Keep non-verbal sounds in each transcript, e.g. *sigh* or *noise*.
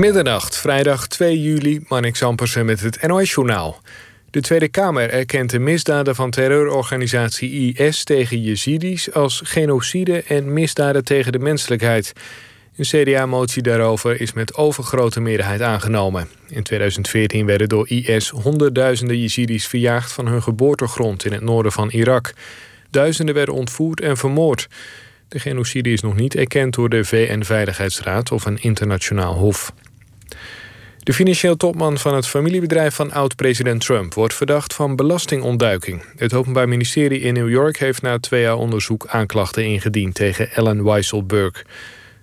Middernacht, vrijdag 2 juli, Marnix Ampersen met het NOS-journaal. De Tweede Kamer erkent de misdaden van terreurorganisatie IS tegen Jezidis als genocide en misdaden tegen de menselijkheid. Een CDA-motie daarover is met overgrote meerderheid aangenomen. In 2014 werden door IS honderdduizenden Jezidis verjaagd van hun geboortegrond in het noorden van Irak. Duizenden werden ontvoerd en vermoord. De genocide is nog niet erkend door de VN-veiligheidsraad of een internationaal hof. De financieel topman van het familiebedrijf van oud-president Trump wordt verdacht van belastingontduiking. Het Openbaar Ministerie in New York heeft na twee jaar onderzoek aanklachten ingediend tegen Ellen Weisselberg.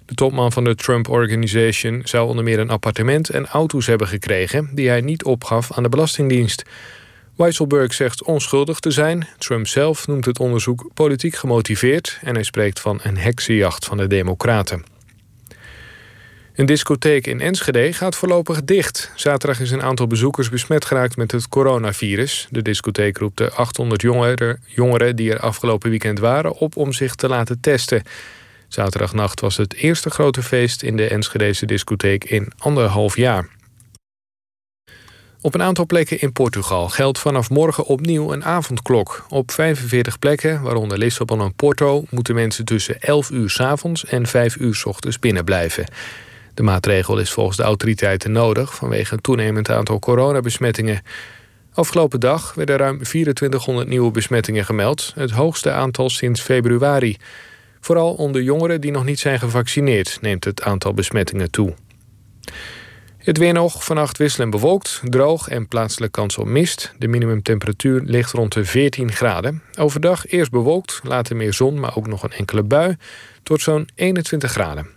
De topman van de Trump Organization zou onder meer een appartement en auto's hebben gekregen die hij niet opgaf aan de Belastingdienst. Weisselberg zegt onschuldig te zijn. Trump zelf noemt het onderzoek politiek gemotiveerd en hij spreekt van een heksenjacht van de Democraten. Een discotheek in Enschede gaat voorlopig dicht. Zaterdag is een aantal bezoekers besmet geraakt met het coronavirus. De discotheek roept de 800 jongeren, jongeren die er afgelopen weekend waren op om zich te laten testen. Zaterdagnacht was het eerste grote feest in de Enschedese discotheek in anderhalf jaar. Op een aantal plekken in Portugal geldt vanaf morgen opnieuw een avondklok. Op 45 plekken, waaronder Lissabon en Porto, moeten mensen tussen 11 uur s avonds en 5 uur s ochtends binnen blijven. De maatregel is volgens de autoriteiten nodig vanwege een toenemend aantal coronabesmettingen. Afgelopen dag werden ruim 2400 nieuwe besmettingen gemeld, het hoogste aantal sinds februari. Vooral onder jongeren die nog niet zijn gevaccineerd neemt het aantal besmettingen toe. Het weer nog, vannacht wisselend bewolkt, droog en plaatselijk kans op mist. De minimumtemperatuur ligt rond de 14 graden. Overdag eerst bewolkt, later meer zon, maar ook nog een enkele bui. Tot zo'n 21 graden.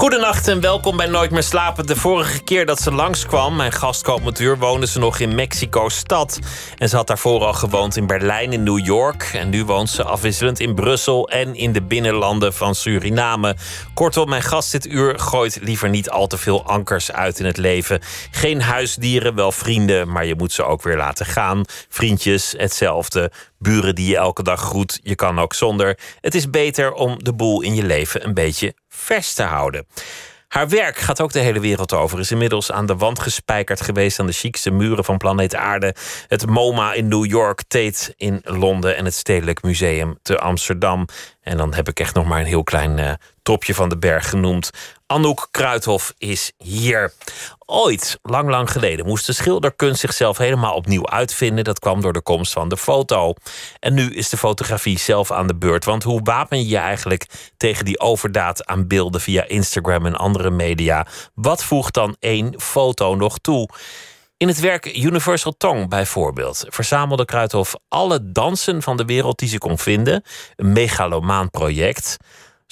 Goedenacht en welkom bij Nooit meer slapen. De vorige keer dat ze langskwam, mijn gastkoopmatuur, woonde ze nog in Mexico-stad. En ze had daarvoor al gewoond in Berlijn en New York. En nu woont ze afwisselend in Brussel en in de binnenlanden van Suriname. Kortom, mijn gast dit uur gooit liever niet al te veel ankers uit in het leven. Geen huisdieren, wel vrienden, maar je moet ze ook weer laten gaan. Vriendjes, hetzelfde. Buren die je elke dag groet, je kan ook zonder. Het is beter om de boel in je leven een beetje vers te houden. Haar werk gaat ook de hele wereld over. Is inmiddels aan de wand gespijkerd geweest aan de chicste muren van planeet Aarde. Het MoMA in New York, Tate in Londen en het Stedelijk Museum te Amsterdam. En dan heb ik echt nog maar een heel klein uh, topje van de berg genoemd. Anouk Kruithof is hier. Ooit, lang lang geleden, moest de schilderkunst zichzelf helemaal opnieuw uitvinden. Dat kwam door de komst van de foto. En nu is de fotografie zelf aan de beurt. Want hoe wapen je je eigenlijk tegen die overdaad aan beelden via Instagram en andere media? Wat voegt dan één foto nog toe? In het werk Universal Tongue bijvoorbeeld verzamelde Kruithof alle dansen van de wereld die ze kon vinden. Een megalomaan project.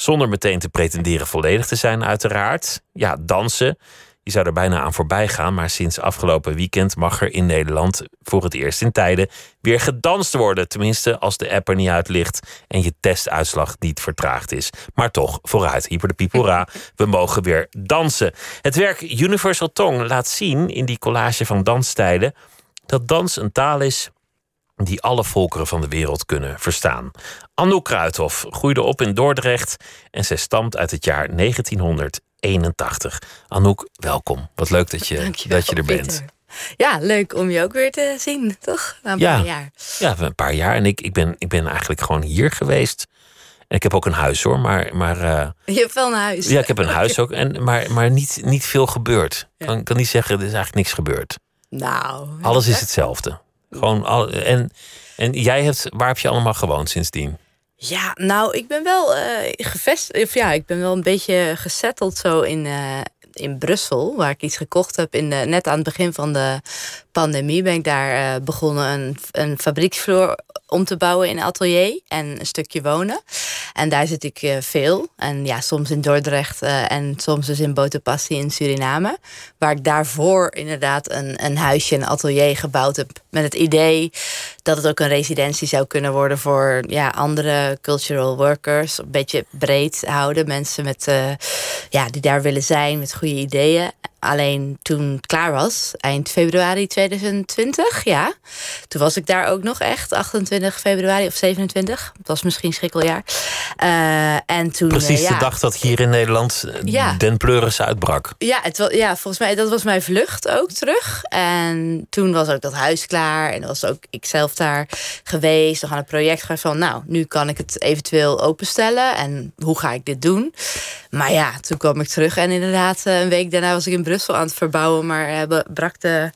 Zonder meteen te pretenderen volledig te zijn, uiteraard. Ja, dansen. Je zou er bijna aan voorbij gaan, maar sinds afgelopen weekend mag er in Nederland voor het eerst in tijden weer gedanst worden. Tenminste, als de app er niet uit ligt en je testuitslag niet vertraagd is. Maar toch, vooruit, hyper de pipora, we mogen weer dansen. Het werk Universal Tongue laat zien in die collage van dansstijlen dat dans een taal is die alle volkeren van de wereld kunnen verstaan. Anouk Kruithof groeide op in Dordrecht en zij stamt uit het jaar 1981. Anouk, welkom. Wat leuk dat je, dat je er bent. Ja, leuk om je ook weer te zien, toch? Na een ja, paar jaar. Ja, een paar jaar. En ik, ik, ben, ik ben eigenlijk gewoon hier geweest. En ik heb ook een huis hoor, maar. maar uh, je hebt wel een huis. Ja, ik heb een huis ook. En, maar maar niet, niet veel gebeurd. Ik kan, kan niet zeggen, er is eigenlijk niks gebeurd. Nou. Alles is hetzelfde. Gewoon al, en, en jij hebt, waar heb je allemaal gewoond sindsdien? Ja, nou, ik ben wel uh, gevestigd. Of ja, ik ben wel een beetje gesetteld zo in, uh, in Brussel, waar ik iets gekocht heb. In de, net aan het begin van de pandemie ben ik daar begonnen een, een fabrieksvloer om te bouwen in atelier en een stukje wonen. En daar zit ik veel. En ja, soms in Dordrecht en soms dus in Botopassi in Suriname. Waar ik daarvoor inderdaad een, een huisje, een atelier gebouwd heb. Met het idee dat het ook een residentie zou kunnen worden voor ja, andere cultural workers. Een beetje breed houden. Mensen met, uh, ja, die daar willen zijn met goede ideeën. Alleen toen het klaar was, eind februari 2020, ja. Toen was ik daar ook nog echt, 28 februari of 27. Het was misschien schrikkeljaar. Uh, en toen, Precies uh, ja. de dag dat hier in Nederland ja. Den Pleuris uitbrak. Ja, het ja, volgens mij, dat was mijn vlucht ook terug. En toen was ook dat huis klaar. En was ook ik zelf daar geweest. Nog aan het project geweest van, nou, nu kan ik het eventueel openstellen. En hoe ga ik dit doen? Maar ja, toen kwam ik terug en inderdaad, een week daarna was ik in Brussel aan het verbouwen. Maar uh, brak de,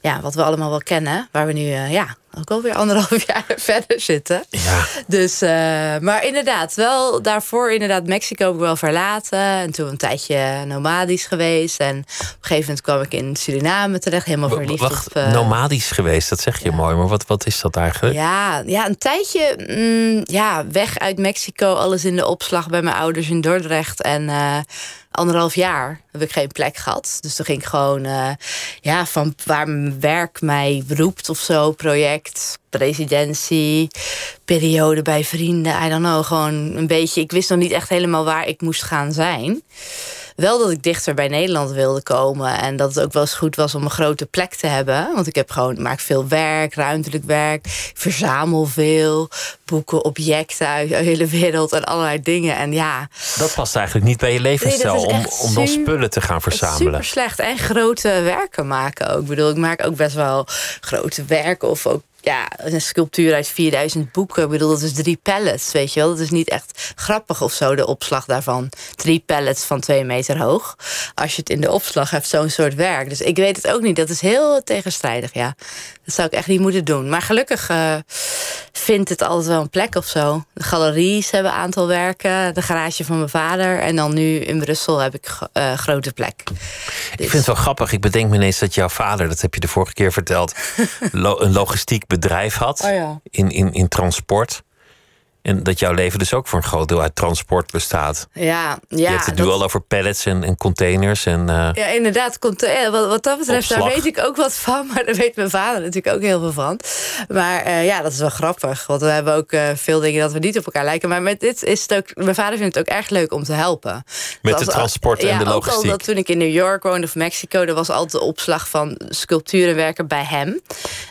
ja, wat we allemaal wel kennen. Waar we nu, uh, ja, ook alweer anderhalf *laughs* jaar verder zitten. Ja. Dus, uh, maar inderdaad, wel daarvoor inderdaad Mexico heb ik wel verlaten. En toen een tijdje nomadisch geweest. En op een gegeven moment kwam ik in Suriname terecht, helemaal verliefd Wacht, op... Uh, nomadisch geweest, dat zeg je ja. mooi. Maar wat, wat is dat eigenlijk? Ja, ja een tijdje mm, ja, weg uit Mexico. Alles in de opslag bij mijn ouders in Dordrecht. En... Uh, anderhalf jaar heb ik geen plek gehad. Dus toen ging ik gewoon uh, ja, van waar mijn werk mij roept of zo, project, residentie, periode bij vrienden, I don't know. Gewoon een beetje, ik wist nog niet echt helemaal waar ik moest gaan zijn. Wel dat ik dichter bij Nederland wilde komen. En dat het ook wel eens goed was om een grote plek te hebben. Want ik heb gewoon, maak veel werk, ruimtelijk werk. Ik verzamel veel. Boeken, objecten uit de hele wereld en allerlei dingen. En ja. Dat past eigenlijk niet bij je levensstijl nee, om, om dan spullen te gaan verzamelen. Super slecht. En grote werken maken ook. Ik bedoel, ik maak ook best wel grote werken of ook ja, een sculptuur uit 4000 boeken. Ik bedoel, dat is drie pallets, weet je wel. Dat is niet echt grappig of zo, de opslag daarvan. Drie pallets van twee meter hoog. Als je het in de opslag hebt, zo'n soort werk. Dus ik weet het ook niet. Dat is heel tegenstrijdig, ja. Dat zou ik echt niet moeten doen. Maar gelukkig uh, vindt het altijd wel een plek of zo. De galeries hebben een aantal werken. De garage van mijn vader. En dan nu in Brussel heb ik uh, grote plek. Dus. Ik vind het wel grappig. Ik bedenk me ineens dat jouw vader, dat heb je de vorige keer verteld, *laughs* lo een logistiek bedrijf had oh ja. in, in, in transport. En dat jouw leven dus ook voor een groot deel uit transport bestaat. Ja, ja. Je hebt het nu dat... al over pallets en, en containers. En, uh, ja, inderdaad. Wat, wat dat betreft, opslag. daar weet ik ook wat van. *laughs* Maar daar weet mijn vader natuurlijk ook heel veel van. Maar uh, ja, dat is wel grappig. Want we hebben ook uh, veel dingen dat we niet op elkaar lijken. Maar met dit is het ook... Mijn vader vindt het ook erg leuk om te helpen. Met Dat de transport en ja, de Ook al logistiek. dat toen ik in New York woonde of Mexico... er was altijd de opslag van sculpturenwerken bij hem.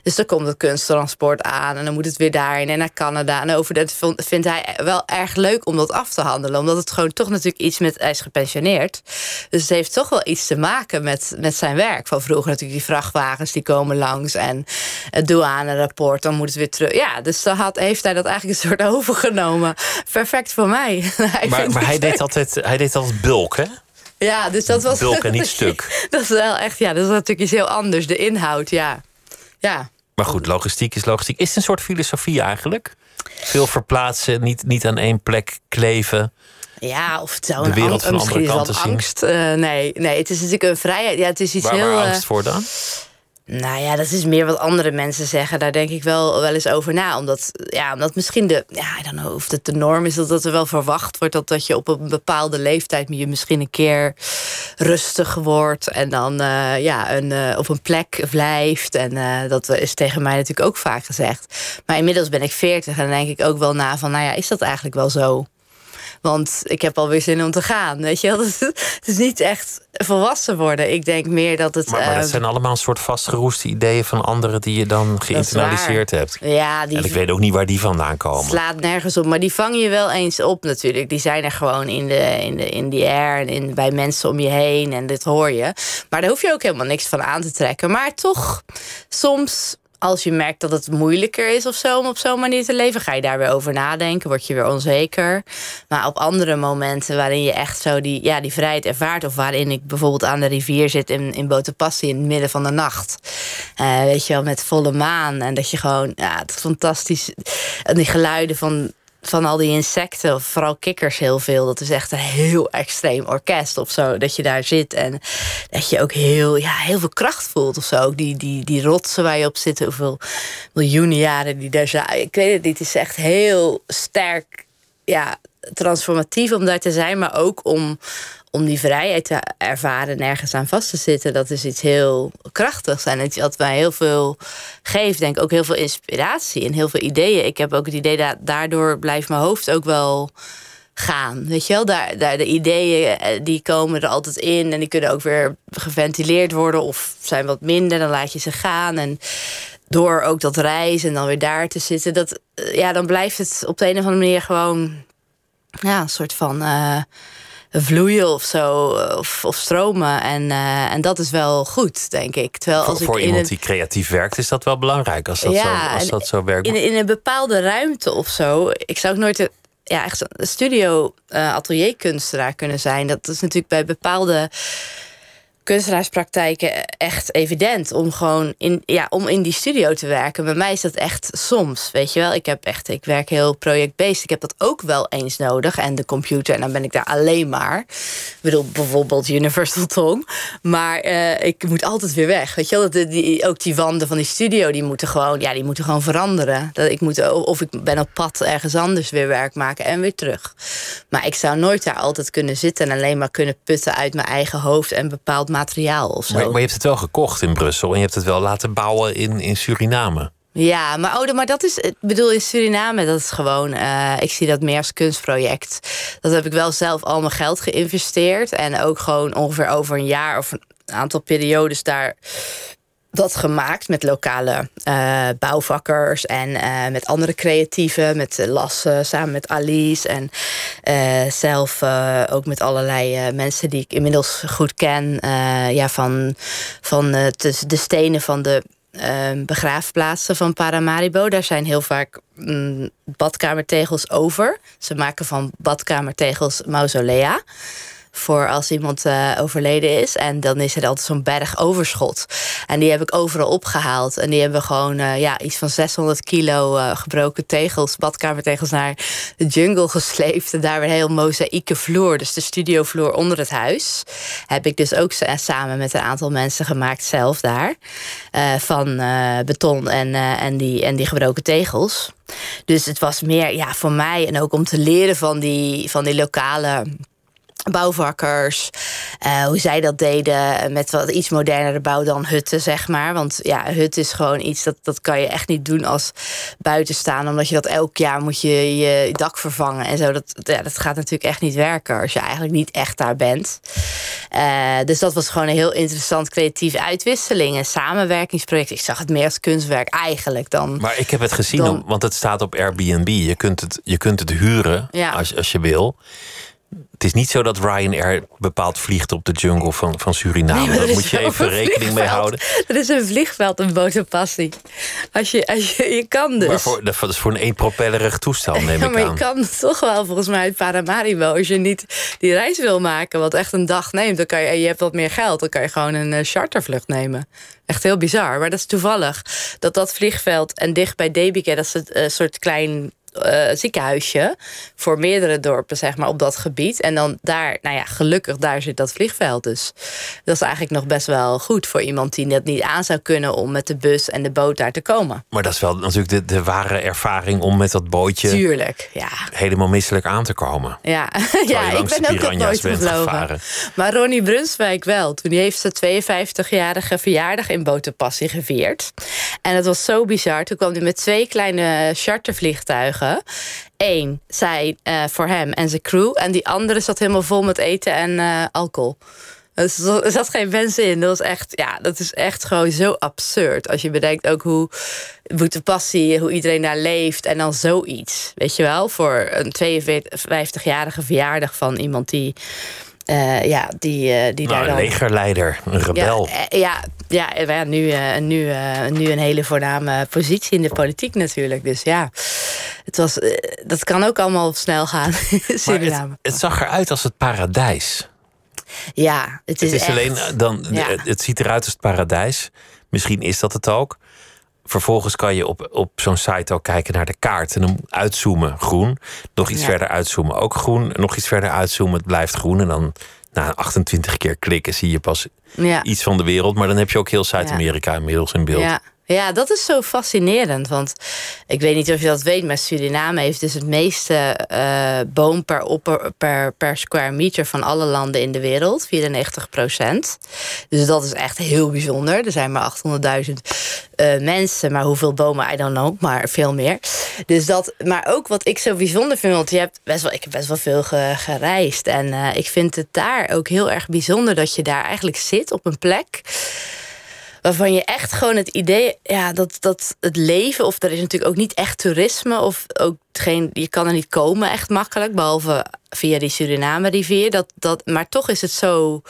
Dus dan komt het kunsttransport aan. En dan moet het weer daarin en naar Canada. En over dat vindt hij wel erg leuk om dat af te handelen. Omdat het gewoon toch natuurlijk iets met... Hij is gepensioneerd. Dus het heeft toch wel iets te maken met, met zijn werk. Van vroeger natuurlijk die vrachtwagens die komen langs. En het douanerapport, dan moet het weer terug. Ja, dus dan had, heeft hij dat eigenlijk een soort *laughs* overgenomen. Perfect voor mij. *laughs* Hij Maar, hij, deed altijd, hij deed altijd bulk, hè? ja, dus dat was. Bulk en niet *laughs* stuk. Dat is wel echt, ja, dat is natuurlijk iets heel anders. De inhoud, ja. Ja. Maar goed, logistiek is logistiek. Is het een soort filosofie eigenlijk? Veel verplaatsen, niet, niet aan één plek kleven. Ja, of het zou De een wereld angst, misschien is angst. Eh, nee, nee, het is natuurlijk een vrijheid. Ja, het is iets Waar, heel. waar eh, angst voor dan? Nou ja, dat is meer wat andere mensen zeggen. Daar denk ik wel, wel eens over na. Omdat, ja, omdat misschien de. Ja, know of het de norm is dat, dat er wel verwacht wordt. Dat, dat je op een bepaalde leeftijd je misschien een keer rustig wordt. En dan eh, ja, een, eh, op een plek blijft. En eh, dat is tegen mij natuurlijk ook vaak gezegd. Maar inmiddels ben ik veertig en dan denk ik ook wel na van, nou ja, is dat eigenlijk wel zo? Want ik heb alweer zin om te gaan. Weet je wel? *laughs* Dus Het is niet echt volwassen worden. Ik denk meer dat het. Maar, maar dat eh, zijn allemaal een soort vastgeroeste ideeën van anderen die je dan geïnternaliseerd hebt. Ja, die En ik weet ook niet waar die vandaan komen. slaat nergens op. Maar die vang je wel eens op natuurlijk. Die zijn er gewoon in de, in de, in the air en in, bij mensen om je heen. En dit hoor je. Maar daar hoef je ook helemaal niks van aan te trekken. Maar toch, soms als je merkt dat het moeilijker is of zo om op zo'n manier te leven, ga je daar weer over nadenken, word je weer onzeker. Maar op andere momenten waarin je echt zo die, ja, die vrijheid ervaart, of waarin ik bijvoorbeeld aan de rivier zit in, in Botopassi in het midden van de nacht, eh, weet je wel, met volle maan en dat je gewoon, ja, het is fantastisch. En die geluiden van van al die insecten, vooral kikkers heel veel. Dat is echt een heel extreem orkest of zo. Dat je daar zit en dat je ook heel, ja, heel veel kracht voelt of zo. Die, die, die rotsen waar je op zit, hoeveel miljoenen jaren die daar zijn. Ik weet het niet, het is echt heel sterk. Ja, transformatief om daar te zijn, maar ook om, om die vrijheid te ervaren, nergens aan vast te zitten. Dat is iets heel krachtigs en iets wat mij heel veel geeft. Denk ook heel veel inspiratie en heel veel ideeën. Ik heb ook het idee dat daardoor blijft mijn hoofd ook wel gaan. Weet je wel, daar, daar de ideeën eh, die komen er altijd in en die kunnen ook weer geventileerd worden of zijn wat minder, dan laat je ze gaan. En door ook dat reizen en dan weer daar te zitten, dat, eh, ja, dan blijft het op de een of andere manier gewoon ja, een soort van uh, vloeien of zo, of, of stromen. En, uh, en dat is wel goed, denk ik. Terwijl voor als ik voor iemand een, die creatief werkt, is dat wel belangrijk als dat, Ja, zo, als dat zo werkt. in, in een bepaalde ruimte of zo. Ik zou ook nooit een, ja, echt een studio uh, atelierkunstenaar kunnen zijn. Dat is natuurlijk bij bepaalde kunstenaarspraktijken echt evident om gewoon in, ja, om in die studio te werken. Bij mij is dat echt soms, weet je wel. Ik heb echt, ik werk heel project-based. Ik heb dat ook wel eens nodig en de computer en dan ben ik daar alleen maar. Ik bedoel bijvoorbeeld Universal *laughs* Tong, maar uh, ik moet altijd weer weg, weet je wel. Dat, die, ook die wanden van die studio, die moeten gewoon, ja, die moeten gewoon veranderen. Dat ik moet of ik ben op pad ergens anders weer werk maken en weer terug. Maar ik zou nooit daar altijd kunnen zitten en alleen maar kunnen putten uit mijn eigen hoofd en bepaald materiaal of zo. Maar, maar je hebt het wel gekocht in Brussel en je hebt het wel laten bouwen in, in Suriname. Ja, maar, oh, maar dat is, ik bedoel, in Suriname, dat is gewoon, uh, ik zie dat meer als kunstproject. Dat heb ik wel zelf al mijn geld geïnvesteerd en ook gewoon ongeveer over een jaar of een aantal periodes daar dat gemaakt met lokale uh, bouwvakkers en uh, met andere creatieven, met Lasse, samen met Alice en uh, zelf ook met allerlei mensen die ik inmiddels goed ken. ja, van van de stenen van de begraafplaatsen van Paramaribo. Daar zijn heel vaak mm, badkamertegels over. Ze maken van badkamertegels mausolea voor als iemand uh, overleden is. En dan is er altijd zo'n berg overschot. En die heb ik overal opgehaald. En die hebben gewoon uh, ja, iets van 600 kilo uh, gebroken tegels, badkamertegels, naar de jungle gesleept. En daar weer een heel mozaïeke vloer. Dus de studiovloer onder het huis. Heb ik dus ook samen met een aantal mensen gemaakt zelf daar. van beton en, en, die, en die gebroken tegels. Dus het was meer ja, voor mij en ook om te leren van die, van die lokale bouwvakkers, uh, hoe zij dat deden met wat iets modernere bouw dan hutten, zeg maar. Want ja, hut is gewoon iets dat, dat kan je echt niet doen als buitenstaan, omdat je dat elk jaar moet je je dak vervangen en zo. Dat, ja, dat gaat natuurlijk echt niet werken als je eigenlijk niet echt daar bent. Uh, dus dat was gewoon een heel interessant creatieve uitwisseling en samenwerkingsproject. Ik zag het meer als kunstwerk eigenlijk dan. Maar ik heb het gezien, dan, want het staat op Airbnb. Je kunt het, je kunt het huren ja. als, als je wil. Het is niet zo dat Ryanair bepaald vliegt op de jungle van, van Suriname. Nee, Daar moet je even rekening mee houden. Er is een vliegveld in Botenpassie. Als je, als je, je kan dus. Maar voor, dat is voor een eenpropellerig toestel, neem ja, ik maar aan. je kan toch wel volgens mij uit Paramaribo. Als je niet die reis wil maken, wat echt een dag neemt... Dan kan je, en je hebt wat meer geld, dan kan je gewoon een uh, chartervlucht nemen. Echt heel bizar. Maar dat is toevallig dat dat vliegveld en dicht bij Debike... dat is een uh, soort klein uh, ziekenhuisje voor meerdere dorpen, zeg maar, op dat gebied. En dan daar, nou ja, gelukkig, daar zit dat vliegveld. Dus dat is eigenlijk nog best wel goed voor iemand die dat niet aan zou kunnen om met de bus en de boot daar te komen. Maar dat is wel natuurlijk de, de ware ervaring om met dat bootje Tuurlijk, ja. helemaal misselijk aan te komen. Ja, *laughs* ja ik ben ook dat nooit gevlogen. Maar Ronnie Brunswijk wel. Toen die heeft zijn 52-jarige verjaardag in Botenpassie gevierd. En het was zo bizar. Toen kwam hij met twee kleine chartervliegtuigen. Eén, zij uh, voor hem en zijn crew. En die andere zat helemaal vol met eten en uh, alcohol. Dus er zat geen mensen in. Dat was echt, ja, dat is echt gewoon zo absurd. Als je bedenkt ook hoe de passie, hoe iedereen daar leeft. En dan zoiets. Weet je wel, voor een 52-jarige verjaardag van iemand die. Uh, ja, die, uh, die nou, daar dan... Een legerleider, een rebel. Ja, ja, ja, ja nu, nu, nu een hele voorname positie in de politiek natuurlijk. Dus ja, het was, dat kan ook allemaal snel gaan. *laughs* het, het zag eruit als het paradijs. Ja, het is, het is echt, alleen dan. Ja. Het ziet eruit als het paradijs. Misschien is dat het ook. Vervolgens kan je op, op zo'n site ook kijken naar de kaart. En dan uitzoomen, groen. Nog iets Ja. verder uitzoomen, ook groen. Nog iets verder uitzoomen, het blijft groen. En dan na 28 keer klikken zie je pas Ja. iets van de wereld. Maar dan heb je ook heel Zuid-Amerika inmiddels in beeld. Ja, Ja, dat is zo fascinerend. Want ik weet niet of je dat weet, maar Suriname heeft dus het meeste uh, boom per, per, per square meter van alle landen in de wereld. 94 procent. Dus dat is echt heel bijzonder. Er zijn maar 800.000 uh, mensen, maar hoeveel bomen, I don't know, maar veel meer. Dus dat, maar ook wat ik zo bijzonder vind, want je hebt best wel, ik heb best wel veel gereisd. En uh, ik vind het daar ook heel erg bijzonder dat je daar eigenlijk zit op een plek waarvan je echt gewoon het idee, ja, dat, dat het leven, of er is natuurlijk ook niet echt toerisme, of ook geen, je kan er niet komen echt makkelijk, behalve via die Suriname-rivier. Dat, dat, maar toch is het zo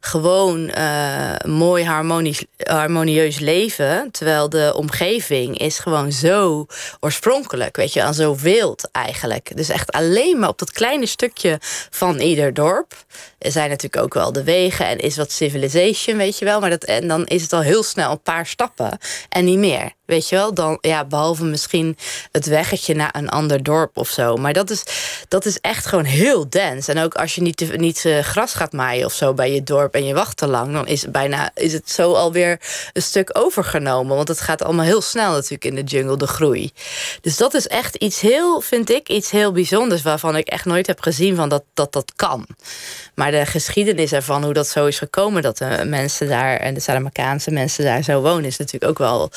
gewoon uh, mooi harmonisch, harmonieus leven. Terwijl de omgeving is gewoon zo oorspronkelijk, weet je, aan zo wild eigenlijk. Dus echt alleen maar op dat kleine stukje van ieder dorp. Er zijn natuurlijk ook wel de wegen en is wat civilization, weet je wel. Maar dat, en dan is het al heel snel een paar stappen en niet meer. Weet je wel, dan, ja, behalve misschien het weggetje naar een ander dorp of zo. Maar dat is, dat is echt gewoon heel dens. En ook als je niet, niet uh, gras gaat maaien of zo bij je dorp en je wacht te lang, dan is, bijna, is het zo alweer een stuk overgenomen. Want het gaat allemaal heel snel natuurlijk in de jungle, de groei. Dus dat is echt iets heel, vind ik, iets heel bijzonders waarvan ik echt nooit heb gezien van dat dat, dat kan. Maar de geschiedenis ervan, hoe dat zo is gekomen, dat de mensen daar en de Saramakaanse mensen daar zo wonen, is natuurlijk ook wel,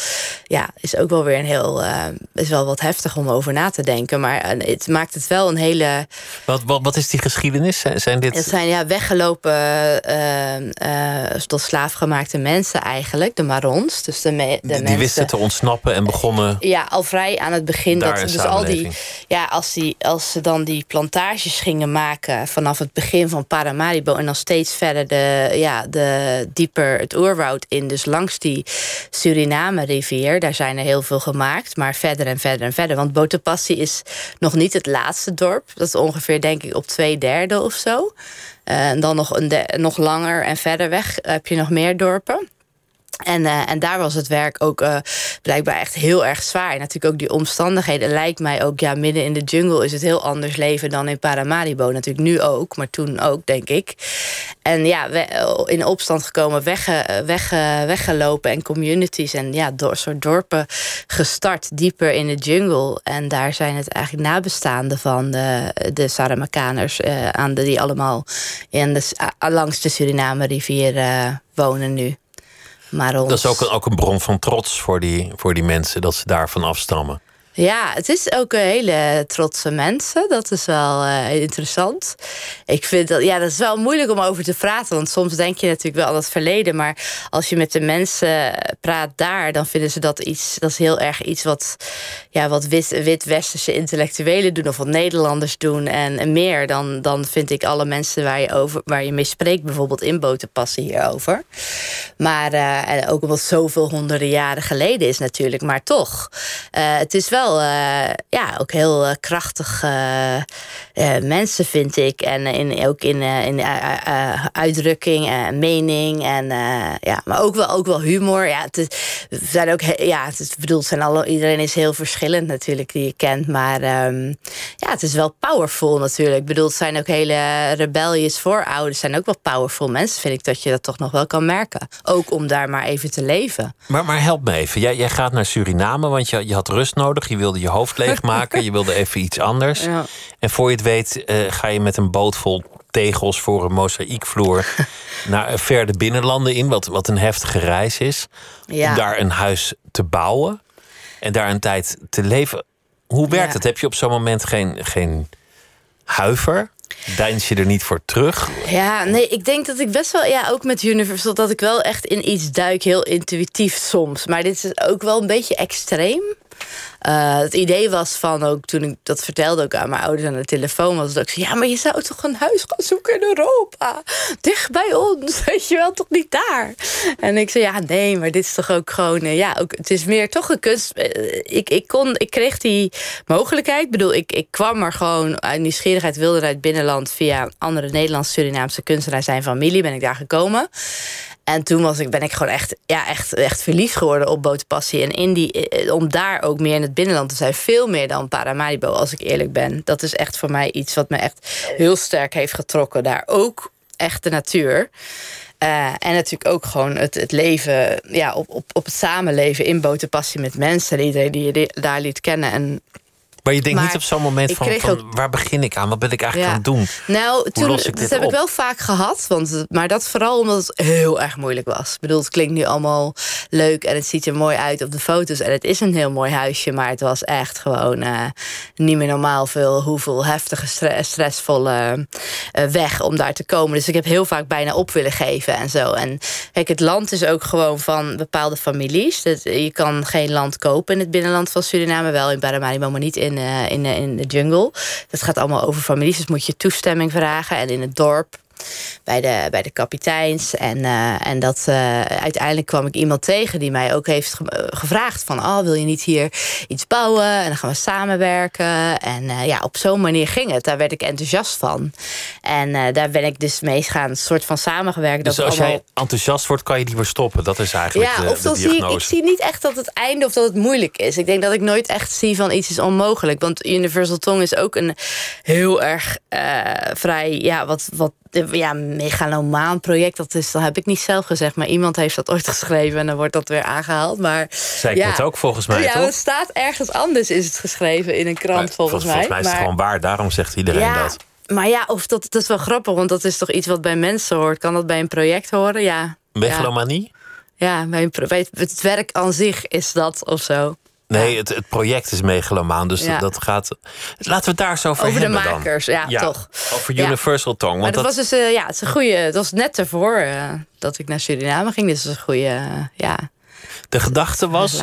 ja, is ook wel weer een heel, uh, is wel wat heftig om over na te denken. Maar eh, het maakt het wel een hele. Wat, wat, wat is die geschiedenis? Zijn dit. Het zijn ja, weggelopen uh, tot slaafgemaakte mensen eigenlijk, de Marons. Dus de, de die, mensen, die wisten te ontsnappen en begonnen. Ja, al vrij aan het begin. Dat, dus al die, ja, als, die, als ze dan die plantages gingen maken vanaf het begin van Paramaribo en dan steeds verder de, ja, de dieper het oerwoud in, dus langs die Suriname-rivier, daar zijn er heel veel gemaakt, maar verder en verder en verder. Want Botopassi is nog niet het laatste dorp. Dat is ongeveer, denk ik, op twee derde of zo. Uh, en dan nog, een nog langer en verder weg heb je nog meer dorpen. En, uh, en daar was het werk ook uh, blijkbaar echt heel erg zwaar. En natuurlijk ook die omstandigheden. Lijkt mij ook, ja, midden in de jungle is het heel anders leven dan in Paramaribo. Natuurlijk nu ook, maar toen ook, denk ik. En ja, we, in opstand gekomen, wegge, wegge, weggelopen en communities en ja, door, soort dorpen gestart dieper in de jungle. En daar zijn het eigenlijk nabestaanden van de, de Saramakaners, uh, aan de, die allemaal in de, langs de Suriname-rivier wonen nu. Maar ons... Dat is ook een, ook een bron van trots voor die, voor die mensen dat ze daarvan afstammen. Ja, het is ook een hele trotse mensen. Dat is wel uh, interessant. Ik vind dat, ja, dat is wel moeilijk om over te praten. Want soms denk je natuurlijk wel aan het verleden. Maar als je met de mensen praat daar, dan vinden ze dat iets. Dat is heel erg iets wat, ja, wat wit-westerse wit intellectuelen doen. Of wat Nederlanders doen. En, meer dan, dan vind ik alle mensen waar je, over, waar je mee spreekt, bijvoorbeeld in boten, passen hierover. Maar uh, en ook omdat zoveel honderden jaren geleden is natuurlijk. Maar toch, het is wel uh, ja, ook heel uh, krachtige uh, mensen, vind ik. En in, ook in, in uitdrukking en mening. En, ja, maar ook wel, ook wel humor. Ja, het, zijn ook, ja, het bedoeld zijn alle, iedereen is heel verschillend natuurlijk die je kent. Maar um, ja, het is wel powerful natuurlijk. Ik bedoel, zijn ook hele rebellious voorouders. zijn ook wel powerful mensen, vind ik, dat je dat toch nog wel kan merken. Ook om daar maar even te leven. Maar, maar help me even. Jij, jij gaat naar Suriname, want je, je had rust nodig je wilde je hoofd leegmaken, je wilde even iets anders. Ja. En voor je het weet uh, ga je met een boot vol tegels voor een mozaïekvloer naar ver de binnenlanden in, wat, wat een heftige reis is. Ja. Om daar een huis te bouwen en daar een tijd te leven. Hoe werkt ja. het? Heb je op zo'n moment geen, geen huiver? Deins je er niet voor terug? Ja, nee, ik denk dat ik best wel, ja, ook met Universal, dat ik wel echt in iets duik, heel intuïtief soms. Maar dit is ook wel een beetje extreem. Uh, het idee was van ook toen ik dat vertelde ook aan mijn ouders aan de telefoon was dat ik zei ja maar je zou toch een huis gaan zoeken in Europa? Dicht bij ons *laughs* weet je wel toch niet daar? En ik zei ja nee maar dit is toch ook gewoon uh, ja ook het is meer toch een kunst. Uh, ik, ik kon ik kreeg die mogelijkheid. Ik bedoel ik, ik kwam er gewoon uit nieuwsgierigheid wilde het binnenland via andere Nederlandse Surinaamse kunstenaars zijn familie ben ik daar gekomen en toen was ik, ben ik gewoon echt, ja, echt, echt verliefd geworden op Botenpassie. En die, eh, om daar ook meer in het binnenland te zijn. Veel meer dan Paramaribo, als ik eerlijk ben. Dat is echt voor mij iets wat me echt heel sterk heeft getrokken. Daar ook echt de natuur. Eh, en natuurlijk ook gewoon het, het leven, ja, op, op, op het samenleven in Botenpassie met mensen. Iedereen die je daar liet kennen. En maar je denkt niet op zo'n moment van, van waar begin ik aan? Wat ben ik eigenlijk aan het doen? Nou, toen, dat heb ik wel vaak gehad. Want, maar dat vooral omdat het heel erg moeilijk was. Ik bedoel, het klinkt nu allemaal leuk en het ziet er mooi uit op de foto's. En het is een heel mooi huisje, maar het was echt gewoon uh, niet meer normaal veel hoeveel heftige, stressvolle uh, weg om daar te komen. Dus ik heb heel vaak bijna op willen geven en zo. En kijk, het land is ook gewoon van bepaalde families. Dat, je kan geen land kopen in het binnenland van Suriname, wel in Paramaribo, maar niet in in, uh, in, in de jungle. Dat gaat allemaal over families, dus moet je toestemming vragen. En in het dorp bij de, bij de kapiteins. En, uh, en dat uh, uiteindelijk kwam ik iemand tegen die mij ook heeft ge gevraagd: van oh, wil je niet hier iets bouwen? En dan gaan we samenwerken. En uh, ja, op zo'n manier ging het. Daar werd ik enthousiast van. En daar ben ik dus mee gaan, soort van samengewerkt. Dus als jij enthousiast wordt, kan je die weer stoppen. Dat is eigenlijk ja, de, of dan zie ik, ik zie niet echt dat het einde of dat het moeilijk is. Ik denk dat ik nooit echt zie van iets is onmogelijk. Want Universal Tong is ook een heel erg vrij, ja, wat, wat ja, megalomaan project, dat, is, dat heb ik niet zelf gezegd. Maar iemand heeft dat ooit *laughs* geschreven en dan wordt dat weer aangehaald. Maar, Zei ik het ook volgens mij, Ja, toch? het staat ergens anders is het geschreven in een krant volgens, mij. Volgens mij is het gewoon waar, daarom zegt iedereen dat. Maar ja, of dat, dat is wel grappig, want dat is toch iets wat bij mensen hoort. Kan dat bij een project horen? Ja. Megalomanie? Ja, bij, een, bij het werk aan zich is dat of zo. Nee, het, het project is megalomaan. Dus dat gaat. Laten we het daar zo over, over hebben. Over de makers, ja, toch. Over Universal Tong. Want dat, was dus, uh, ja, het is een goede. Het was net ervoor uh, dat ik naar Suriname ging. Dus dat is een goede. Uh, ja. De gedachte was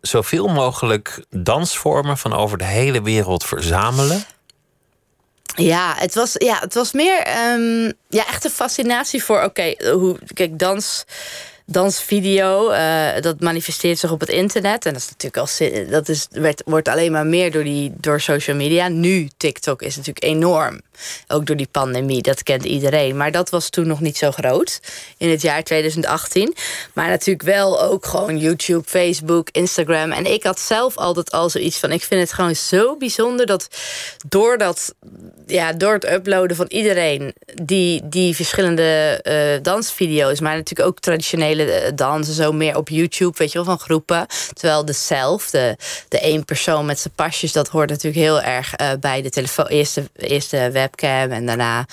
zoveel mogelijk dansvormen van over de hele wereld verzamelen. Ja, het was, ja, het was meer um, ja, echt een fascinatie voor. Oké, okay, hoe kijk, dans dansvideo. Uh, dat manifesteert zich op het internet. En dat is natuurlijk al dat is, wordt alleen maar meer door, die, door social media. Nu, TikTok is natuurlijk enorm. Ook door die pandemie, dat kent iedereen. Maar dat was toen nog niet zo groot in het jaar 2018. Maar natuurlijk wel ook gewoon YouTube, Facebook, Instagram. En ik had zelf altijd al zoiets van: ik vind het gewoon zo bijzonder dat door, dat, ja, door het uploaden van iedereen die, die verschillende uh, dansvideo's, maar natuurlijk ook traditionele uh, dansen, zo meer op YouTube, weet je wel, van groepen. Terwijl de zelf, de, één persoon met zijn pasjes, dat hoort natuurlijk heel erg uh, bij de telefoon, eerste, eerste web en daarna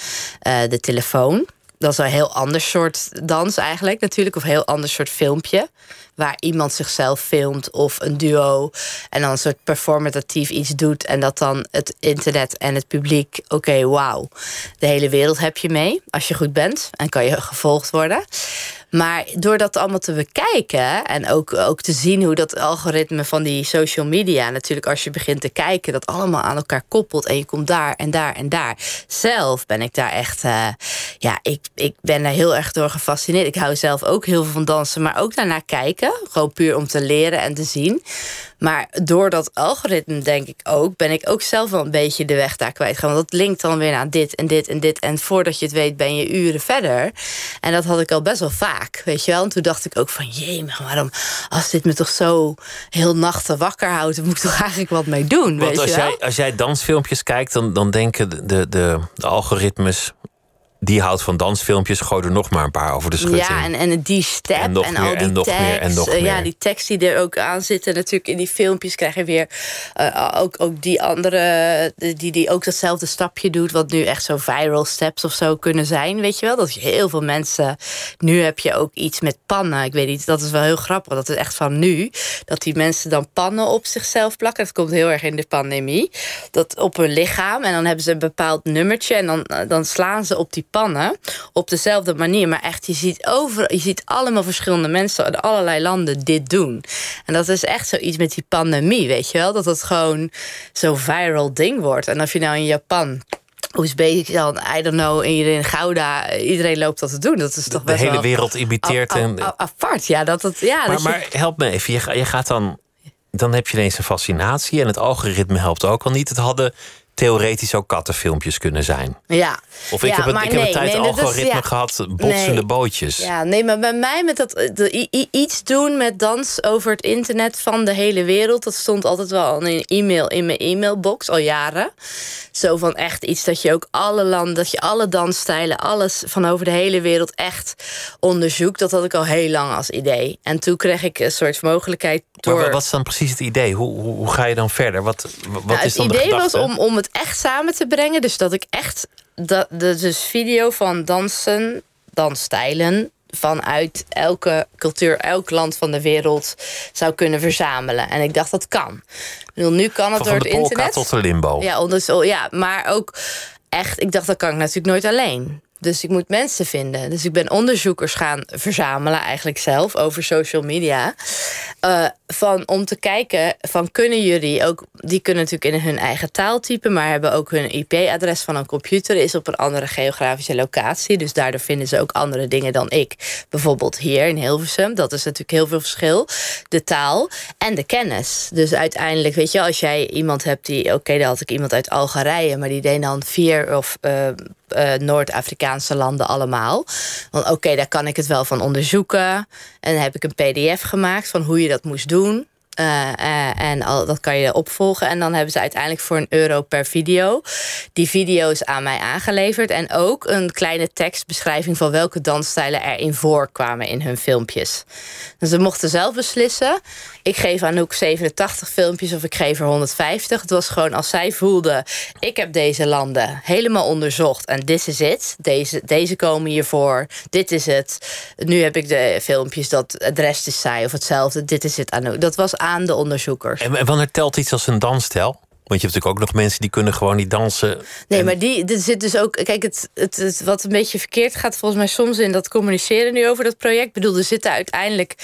uh, de telefoon. Dat is een heel ander soort dans eigenlijk natuurlijk. Of een heel ander soort filmpje. Waar iemand zichzelf filmt of een duo. En dan een soort performatief iets doet. En dat dan het internet en het publiek. Oké, okay, wauw. De hele wereld heb je mee. Als je goed bent. En kan je gevolgd worden. Maar door dat allemaal te bekijken en ook, ook te zien hoe dat algoritme van die social media, natuurlijk als je begint te kijken, dat allemaal aan elkaar koppelt en je komt daar en daar en daar. Zelf ben ik daar echt, uh, ja, ik, ik ben daar heel erg door gefascineerd. Ik hou zelf ook heel veel van dansen, maar ook daarna kijken. Gewoon puur om te leren en te zien. Maar door dat algoritme, denk ik ook, ben ik ook zelf wel een beetje de weg daar kwijt. Want dat linkt dan weer naar dit en dit en dit. En voordat je het weet, ben je uren verder. En dat had ik al best wel vaak, weet je wel. En toen dacht ik ook van, jee, maar waarom, als dit me toch zo heel nachten wakker houdt, dan moet ik toch *laughs* eigenlijk wat mee doen, Want weet als je wel? Jij, als jij dansfilmpjes kijkt, dan, dan denken de, de, de, de algoritmes die houdt van dansfilmpjes, gooi er nog maar een paar over de schutting. Ja, en, en die step en, nog en meer, al die en nog tekst. meer, en nog ja, meer. die tekst die er ook aan zitten. Natuurlijk in die filmpjes krijg je weer uh, ook, ook die andere... Die, die ook datzelfde stapje doet, wat nu echt zo viral steps of zo kunnen zijn. Weet je wel, dat je heel veel mensen... Nu heb je ook iets met pannen. Ik weet niet, dat is wel heel grappig. Dat is echt van nu. Dat die mensen dan pannen op zichzelf plakken. Dat komt heel erg in de pandemie. Dat op hun lichaam. En dan hebben ze een bepaald nummertje. En dan, dan slaan ze op die pannen op dezelfde manier. Maar echt, je ziet, over, je ziet allemaal verschillende mensen uit allerlei landen dit doen. En dat is echt zoiets met die pandemie, weet je wel? Dat het gewoon zo'n viral ding wordt. En of je nou in Japan Oezbekistan, I don't know, in Gouda, iedereen loopt dat te doen. Dat is toch de best hele wel wereld imiteert. en, apart, ja. Dat het, ja maar, dat je- maar help me even, je, je gaat dan, dan heb je ineens een fascinatie en het algoritme helpt ook al niet. Het hadden theoretisch ook kattenfilmpjes kunnen zijn. Ja. Of ik Ja, heb, het, ik heb een tijd nee, is- algoritme ja. gehad, botsende Nee. bootjes. Ja, nee, maar bij mij met dat de, iets doen met dans over het internet van de hele wereld, dat stond altijd wel al in een e-mail in mijn e-mailbox al jaren. Zo van echt iets dat je ook alle landen, dat je alle dansstijlen, alles van over de hele wereld echt onderzoekt. Dat had ik al heel lang als idee. En toen kreeg ik een soort mogelijkheid Maar wat is dan precies het idee? Hoe, hoe, hoe ga je dan verder? Wat, wat Nou, is het dan de idee was om, om het echt samen te brengen. Dus dat ik echt dat, de, dus video van dansen, dansstijlen vanuit elke cultuur, elk land van de wereld zou kunnen verzamelen. En ik dacht dat kan. Ik bedoel, nu kan het Van, door het internet. tot de limbo. Ja, dus, oh, ja, maar ook echt, ik dacht dat kan ik natuurlijk nooit alleen. Dus ik moet mensen vinden. Dus ik ben onderzoekers gaan verzamelen, eigenlijk zelf, over social media. Eh, van, om te kijken, van kunnen jullie ook... Die kunnen natuurlijk in hun eigen taal typen... maar hebben ook hun IP-adres van een computer... is op een andere geografische locatie. Dus daardoor vinden ze ook andere dingen dan ik. Bijvoorbeeld hier in Hilversum. Dat is natuurlijk heel veel verschil. De taal en de kennis. Dus uiteindelijk, weet je, als jij iemand hebt die... Oké, dan had ik iemand uit Algerije... maar die deed dan vier of... eh, eh, Noord-Afrikaanse landen allemaal. Want oké, daar kan ik het wel van onderzoeken. En dan heb ik een PDF gemaakt van hoe je dat moest doen. Eh, eh, en al, dat kan je opvolgen. En dan hebben ze uiteindelijk voor een euro per video die video's aan mij aangeleverd. En ook een kleine tekstbeschrijving van welke dansstijlen erin voorkwamen in hun filmpjes. Dus ze mochten zelf beslissen. Ik geef Anouk 87 filmpjes of ik geef er 150. Het was gewoon als zij voelde: ik heb deze landen helemaal onderzocht en this is it. Deze, deze komen hiervoor. Dit is het. Nu heb ik de filmpjes dat het rest is zij of hetzelfde. Dit is het Anouk. Dat was aan de onderzoekers. En wanneer telt iets als een dansstijl? Want je hebt natuurlijk ook nog mensen die kunnen gewoon niet dansen. Nee, En- maar die, er zit dus ook. Kijk, het, het, het- wat een beetje verkeerd gaat, volgens mij soms in dat communiceren nu over dat project. Ik bedoel, er zitten uiteindelijk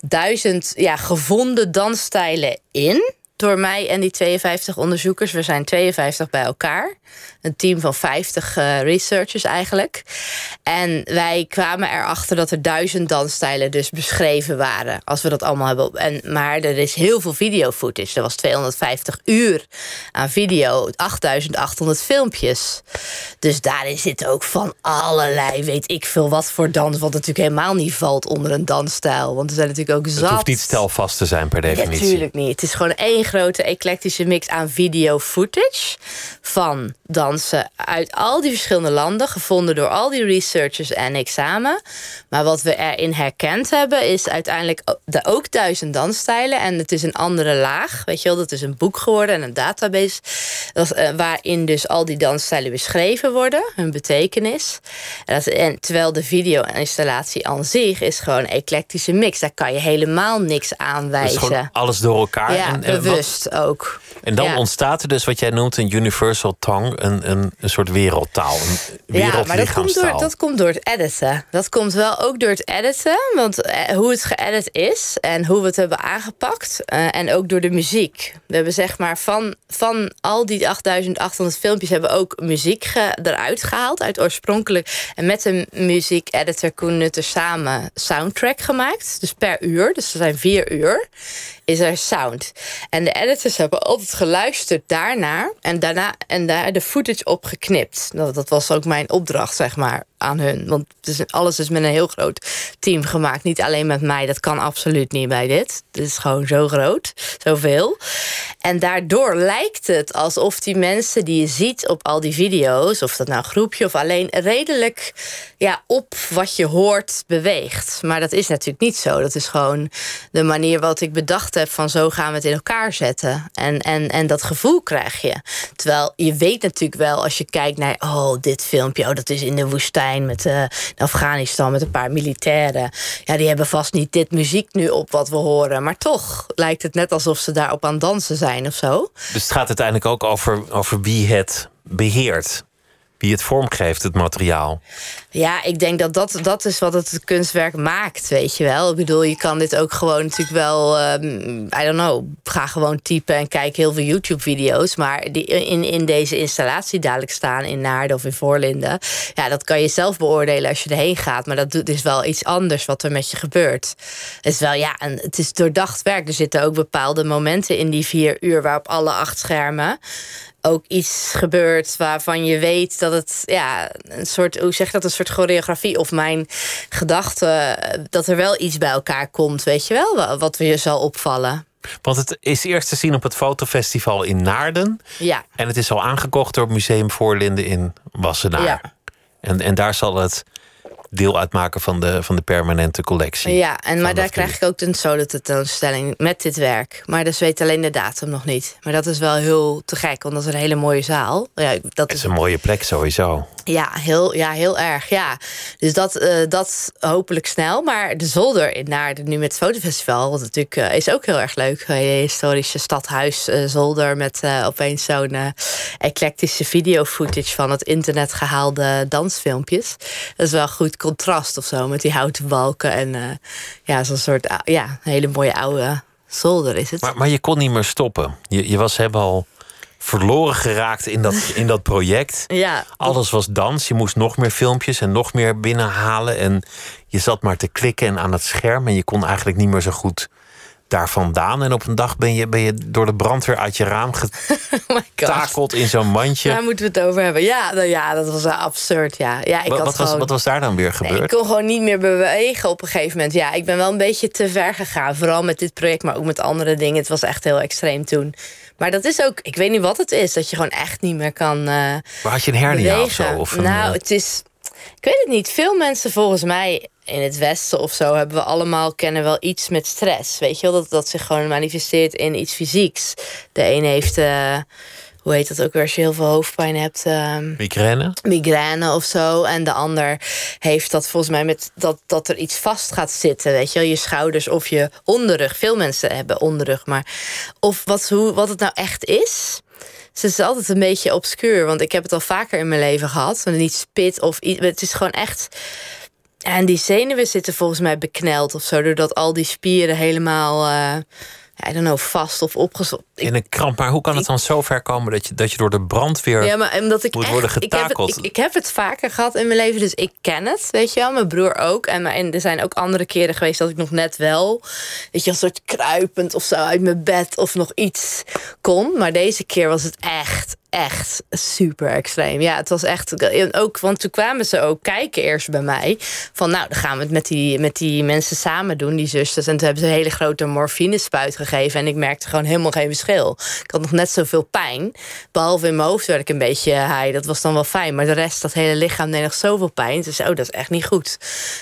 duizend ja, gevonden dansstijlen in. Door mij en die 52 onderzoekers. We zijn 52 bij elkaar. Een team van 50 eh, researchers eigenlijk. En wij kwamen erachter dat er duizend dansstijlen dus beschreven waren. Als we dat allemaal hebben. En, maar er is heel veel video footage. Er was 250 uur aan video. 8800 filmpjes. Dus daarin zit ook van allerlei, weet ik veel wat voor dans. Wat natuurlijk helemaal niet valt onder een dansstijl. Want er zijn natuurlijk ook zat. Het hoeft niet stelvast te zijn per definitie. Natuurlijk niet. Het is gewoon één grote eclectische mix aan video footage van dansen uit al die verschillende landen, gevonden door al die researchers en ik samen. Maar wat we erin herkend hebben, is uiteindelijk de ook duizend dansstijlen. En het is een andere laag. Weet je wel, dat is een boek geworden en een database. Dat, eh, waarin dus al die dansstijlen beschreven worden, hun betekenis. En, dat, en terwijl de video-installatie aan zich is gewoon een eclectische mix. Daar kan je helemaal niks aanwijzen. gewoon alles door elkaar. Ja, en, en, wat- ook. en dan Ja. ontstaat er dus wat jij noemt een universal tongue, een, een, een soort wereldtaal, een Ja, maar dat komt, door, dat komt door het editen. Dat komt wel ook door het editen. Want eh, hoe het geëdit is en hoe we het hebben aangepakt. eh, en ook door de muziek. We hebben zeg maar van, van al die 8800 filmpjes... hebben we ook muziek ge- eruit gehaald. Uit oorspronkelijk. En met de muziek-editor Koen Nutter samen soundtrack gemaakt. Dus per uur. Dus er zijn vier uur. Is er sound. En de editors hebben altijd geluisterd daarnaar. En daarna en daar de footage op geknipt. Dat, dat was ook mijn opdracht, zeg maar, aan hun. Want het alles is met een heel groot team gemaakt. Niet alleen met mij. Dat kan absoluut niet bij dit. Dit is gewoon zo groot. Zoveel. En daardoor lijkt het alsof die mensen die je ziet op al die video's... of dat nou een groepje of alleen redelijk ja, op wat je hoort beweegt. Maar dat is natuurlijk niet zo. Dat is gewoon de manier wat ik bedacht heb van zo gaan we het in elkaar zetten. En, en, en dat gevoel krijg je. Terwijl je weet natuurlijk wel als je kijkt naar... oh, dit filmpje, oh, dat is in de woestijn met eh, Afghanistan met een paar militairen. Ja, die hebben vast niet dit muziek nu op wat we horen. Maar toch lijkt het net alsof ze daarop aan dansen zijn of zo. Dus het gaat uiteindelijk ook over, over wie het beheert. Wie het vormgeeft, het materiaal. Ja, ik denk dat dat, dat is wat het kunstwerk maakt, weet je wel. Ik bedoel, je kan dit ook gewoon natuurlijk wel... ehm, I don't know, ga gewoon typen en kijk heel veel YouTube-video's. Maar die in, in deze installatie dadelijk staan in Naarden of in Voorlinden... ja, dat kan je zelf beoordelen als je erheen gaat. Maar dat doet- is wel iets anders wat er met je gebeurt. Het is wel, ja, en het is doordacht werk. Er zitten ook bepaalde momenten in die vier uur... waarop alle acht schermen ook iets gebeurt waarvan je weet dat het ja, een soort, hoe zeg je dat, een soort choreografie of mijn gedachten, dat er wel iets bij elkaar komt, weet je wel, wat je zal opvallen. Want het is eerst te zien op het fotofestival in Naarden. Ja. En het is al aangekocht door het Museum Voorlinden in Wassenaar. Ja. En, en daar zal het deel uitmaken van de, van de permanente collectie. Ja, en maar daar krijg ik ook een solo tentoonstelling met dit werk. Maar dus weet alleen de datum nog niet. Maar dat is wel heel te gek, want dat is een hele mooie zaal. Ja, dat Het is een mooie plek sowieso. Ja, heel, ja, heel erg. Ja. Dus dat, eh, dat hopelijk snel. Maar de zolder in Naarden nu met het fotofestival... wat natuurlijk eh, is ook heel erg leuk. Een historische stadhuis eh, zolder... met opeens zo'n eclectische video-footage... van het internet gehaalde dansfilmpjes. Dat is wel goed contrast of zo... met die houten balken en ja, zo'n soort... ja, hele mooie oude zolder is het. Maar, maar je kon niet meer stoppen. Je, je was helemaal al verloren geraakt in dat, in dat project. *laughs* ja, Alles was dans. Je moest nog meer filmpjes en nog meer binnenhalen. En je zat maar te klikken en aan het scherm. En je kon eigenlijk niet meer zo goed daar vandaan. En op een dag ben je, ben je door de brandweer uit je raam *laughs* oh getakeld in zo'n mandje. Daar moeten we het over hebben. Ja, nou ja dat was absurd. Ja, ja ik Wat, had wat was, wat was daar dan weer Nee, ik gebeurd? kon gewoon niet meer bewegen op een gegeven moment. Ja, ik ben wel een beetje te ver gegaan. Vooral met dit project, maar ook met andere dingen. Het was echt heel extreem toen. Maar dat is ook, ik weet niet wat het is, dat je gewoon echt niet meer kan eh Maar had je een hernia of zo? Of een, nou, eh, het is, ik weet het niet. Veel mensen volgens mij in het Westen of zo hebben we allemaal kennen wel iets met stress. Weet je wel, dat dat zich gewoon manifesteert in iets fysieks. De een heeft, eh, hoe heet dat ook weer als je heel veel hoofdpijn hebt? ehm, migraine? migraine of zo. En de ander heeft dat volgens mij met dat, dat er iets vast gaat zitten. Weet je wel, je schouders of je onderrug. Veel mensen hebben onderrug, maar of wat, hoe, wat het nou echt is. Dus het is altijd een beetje obscuur, want ik heb het al vaker in mijn leven gehad. Niet spit of iets. Het is gewoon echt. En die zenuwen zitten volgens mij bekneld of zo. Doordat al die spieren helemaal. eh I don't know, vast of opgezocht. In een kramp. Maar hoe kan het dan zo ver komen dat je, dat je door de brandweer... Ja, maar omdat ik moet echt, worden ik heb, het, getakeld. ik, ik heb het vaker gehad in mijn leven, dus ik ken het, weet je wel. Mijn broer ook. En, en er zijn ook andere keren geweest dat ik nog net wel, weet je, een soort kruipend of zo uit mijn bed of nog iets kon. Maar deze keer was het echt, echt super extreem. Ja, het was echt, ook, want toen kwamen ze ook kijken eerst bij mij. Van nou, dan gaan we het met die, met die mensen samen doen, die zusters. En toen hebben ze een hele grote morfinespuit gegeven. En ik merkte gewoon helemaal geen verschil. Ik had nog net zoveel pijn. Behalve in mijn hoofd werd ik een beetje high. Dat was dan wel fijn. Maar de rest, dat hele lichaam deed nog zoveel pijn. Dus oh, dat is echt niet goed.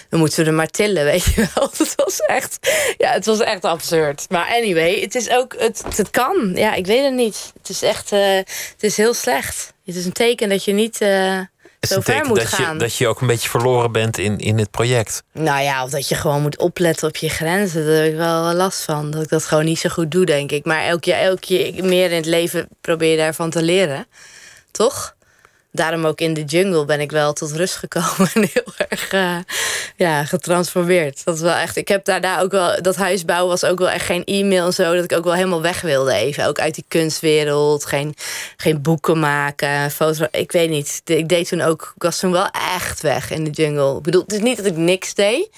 Dan moeten we er maar tillen, *laughs* weet je wel. Het was echt, ja, het was echt absurd. Maar anyway, het is ook, het, het kan. Ja, ik weet het niet. Het is echt, eh, het is heel slecht. Het is een teken dat je niet eh, zo ver moet dat gaan. je, dat je ook een beetje verloren bent in, in het project. Nou ja, of dat je gewoon moet opletten op je grenzen. Daar heb ik wel last van. Dat ik dat gewoon niet zo goed doe, denk ik. Maar elk jaar, elk jaar meer in het leven probeer je daarvan te leren. Toch? Daarom ook in de jungle ben ik wel tot rust gekomen. *laughs* En heel erg eh, ja, getransformeerd. Dat is wel echt. Ik heb daarna ook wel. Dat huis bouwen was ook wel echt geen e-mail en zo. Dat ik ook wel helemaal weg wilde even. Ook uit die kunstwereld. Geen, geen boeken maken. Foto. Ik weet niet. Ik deed toen ook. Ik was toen wel echt weg in de jungle. Ik bedoel, het is niet dat ik niks deed.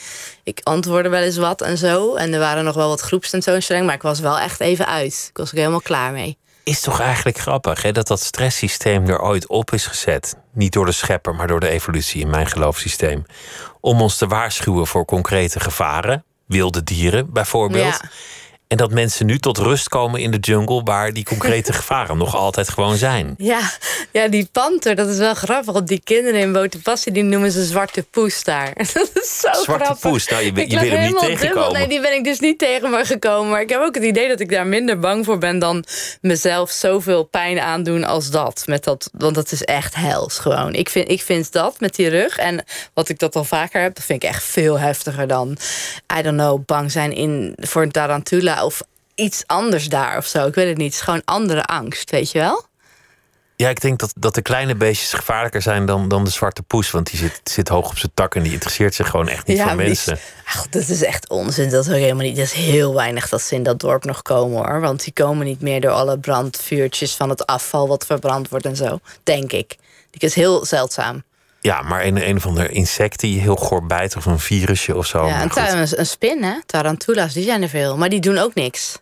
Ik antwoordde wel eens wat en zo. En er waren nog wel wat groepstentoonstellingen. Maar ik was wel echt even uit. Ik was ook helemaal klaar mee. Is toch eigenlijk grappig hè, dat dat stresssysteem er ooit op is gezet. Niet door de schepper, maar door de evolutie in mijn geloofssysteem. Om ons te waarschuwen voor concrete gevaren. Wilde dieren bijvoorbeeld. Ja. En dat mensen nu tot rust komen in de jungle waar die concrete *laughs* gevaren nog altijd gewoon zijn. Ja, ja, die panter, dat is wel grappig. Want die kinderen in Botenpassie, die noemen ze zwarte poes daar. *laughs* Dat is zo Zwarte grappig. poes, nou, je, wil hem niet dubbel. tegenkomen. Nee, die ben ik dus niet tegen me gekomen. Maar ik heb ook het idee dat ik daar minder bang voor ben... dan mezelf zoveel pijn aandoen als dat. Met dat want dat is echt hels gewoon. Ik vind, ik vind dat met die rug. En wat ik dat al vaker heb, dat vind ik echt veel heftiger dan... I don't know, bang zijn in, voor een tarantula of iets anders daar of zo. Ik weet het niet. Het is gewoon andere angst, weet je wel? Ja, ik denk dat, dat de kleine beestjes gevaarlijker zijn dan, dan de zwarte poes. Want die zit, zit hoog op zijn tak en die interesseert zich gewoon echt niet voor mensen. Ach, dat is echt onzin. Dat is ook helemaal niet. Dat is heel weinig dat ze in dat dorp nog komen hoor. Want die komen niet meer door alle brandvuurtjes van het afval wat verbrand wordt en zo. Denk ik. Die is heel zeldzaam. Ja, maar een, een of ander insect die heel goor bijt of een virusje of zo. ja, maar en goed. trouwens, een spin, hè? Tarantulas, die zijn er veel. Maar die doen ook niks.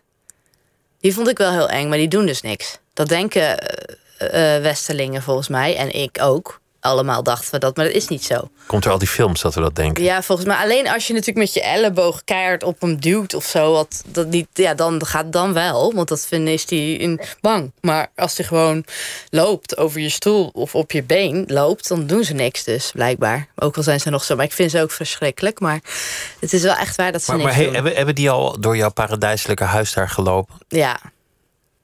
Die vond ik wel heel eng, maar die doen dus niks. Dat denken eh, Westerlingen volgens mij. En ik ook allemaal dachten we dat, maar dat is niet zo. Komt er al die films dat we dat denken? Ja, volgens mij alleen als je natuurlijk met je elleboog keihard op hem duwt of zo, wat dat niet, ja, dan gaat dan wel, want dat vinden is die in bang. Maar als hij gewoon loopt over je stoel of op je been loopt, dan doen ze niks dus blijkbaar. Ook al zijn ze nog zo, maar ik vind ze ook verschrikkelijk. Maar het is wel echt waar dat ze maar, niks maar doen. hebben, hebben die al door jouw paradijselijke huis daar gelopen? Ja.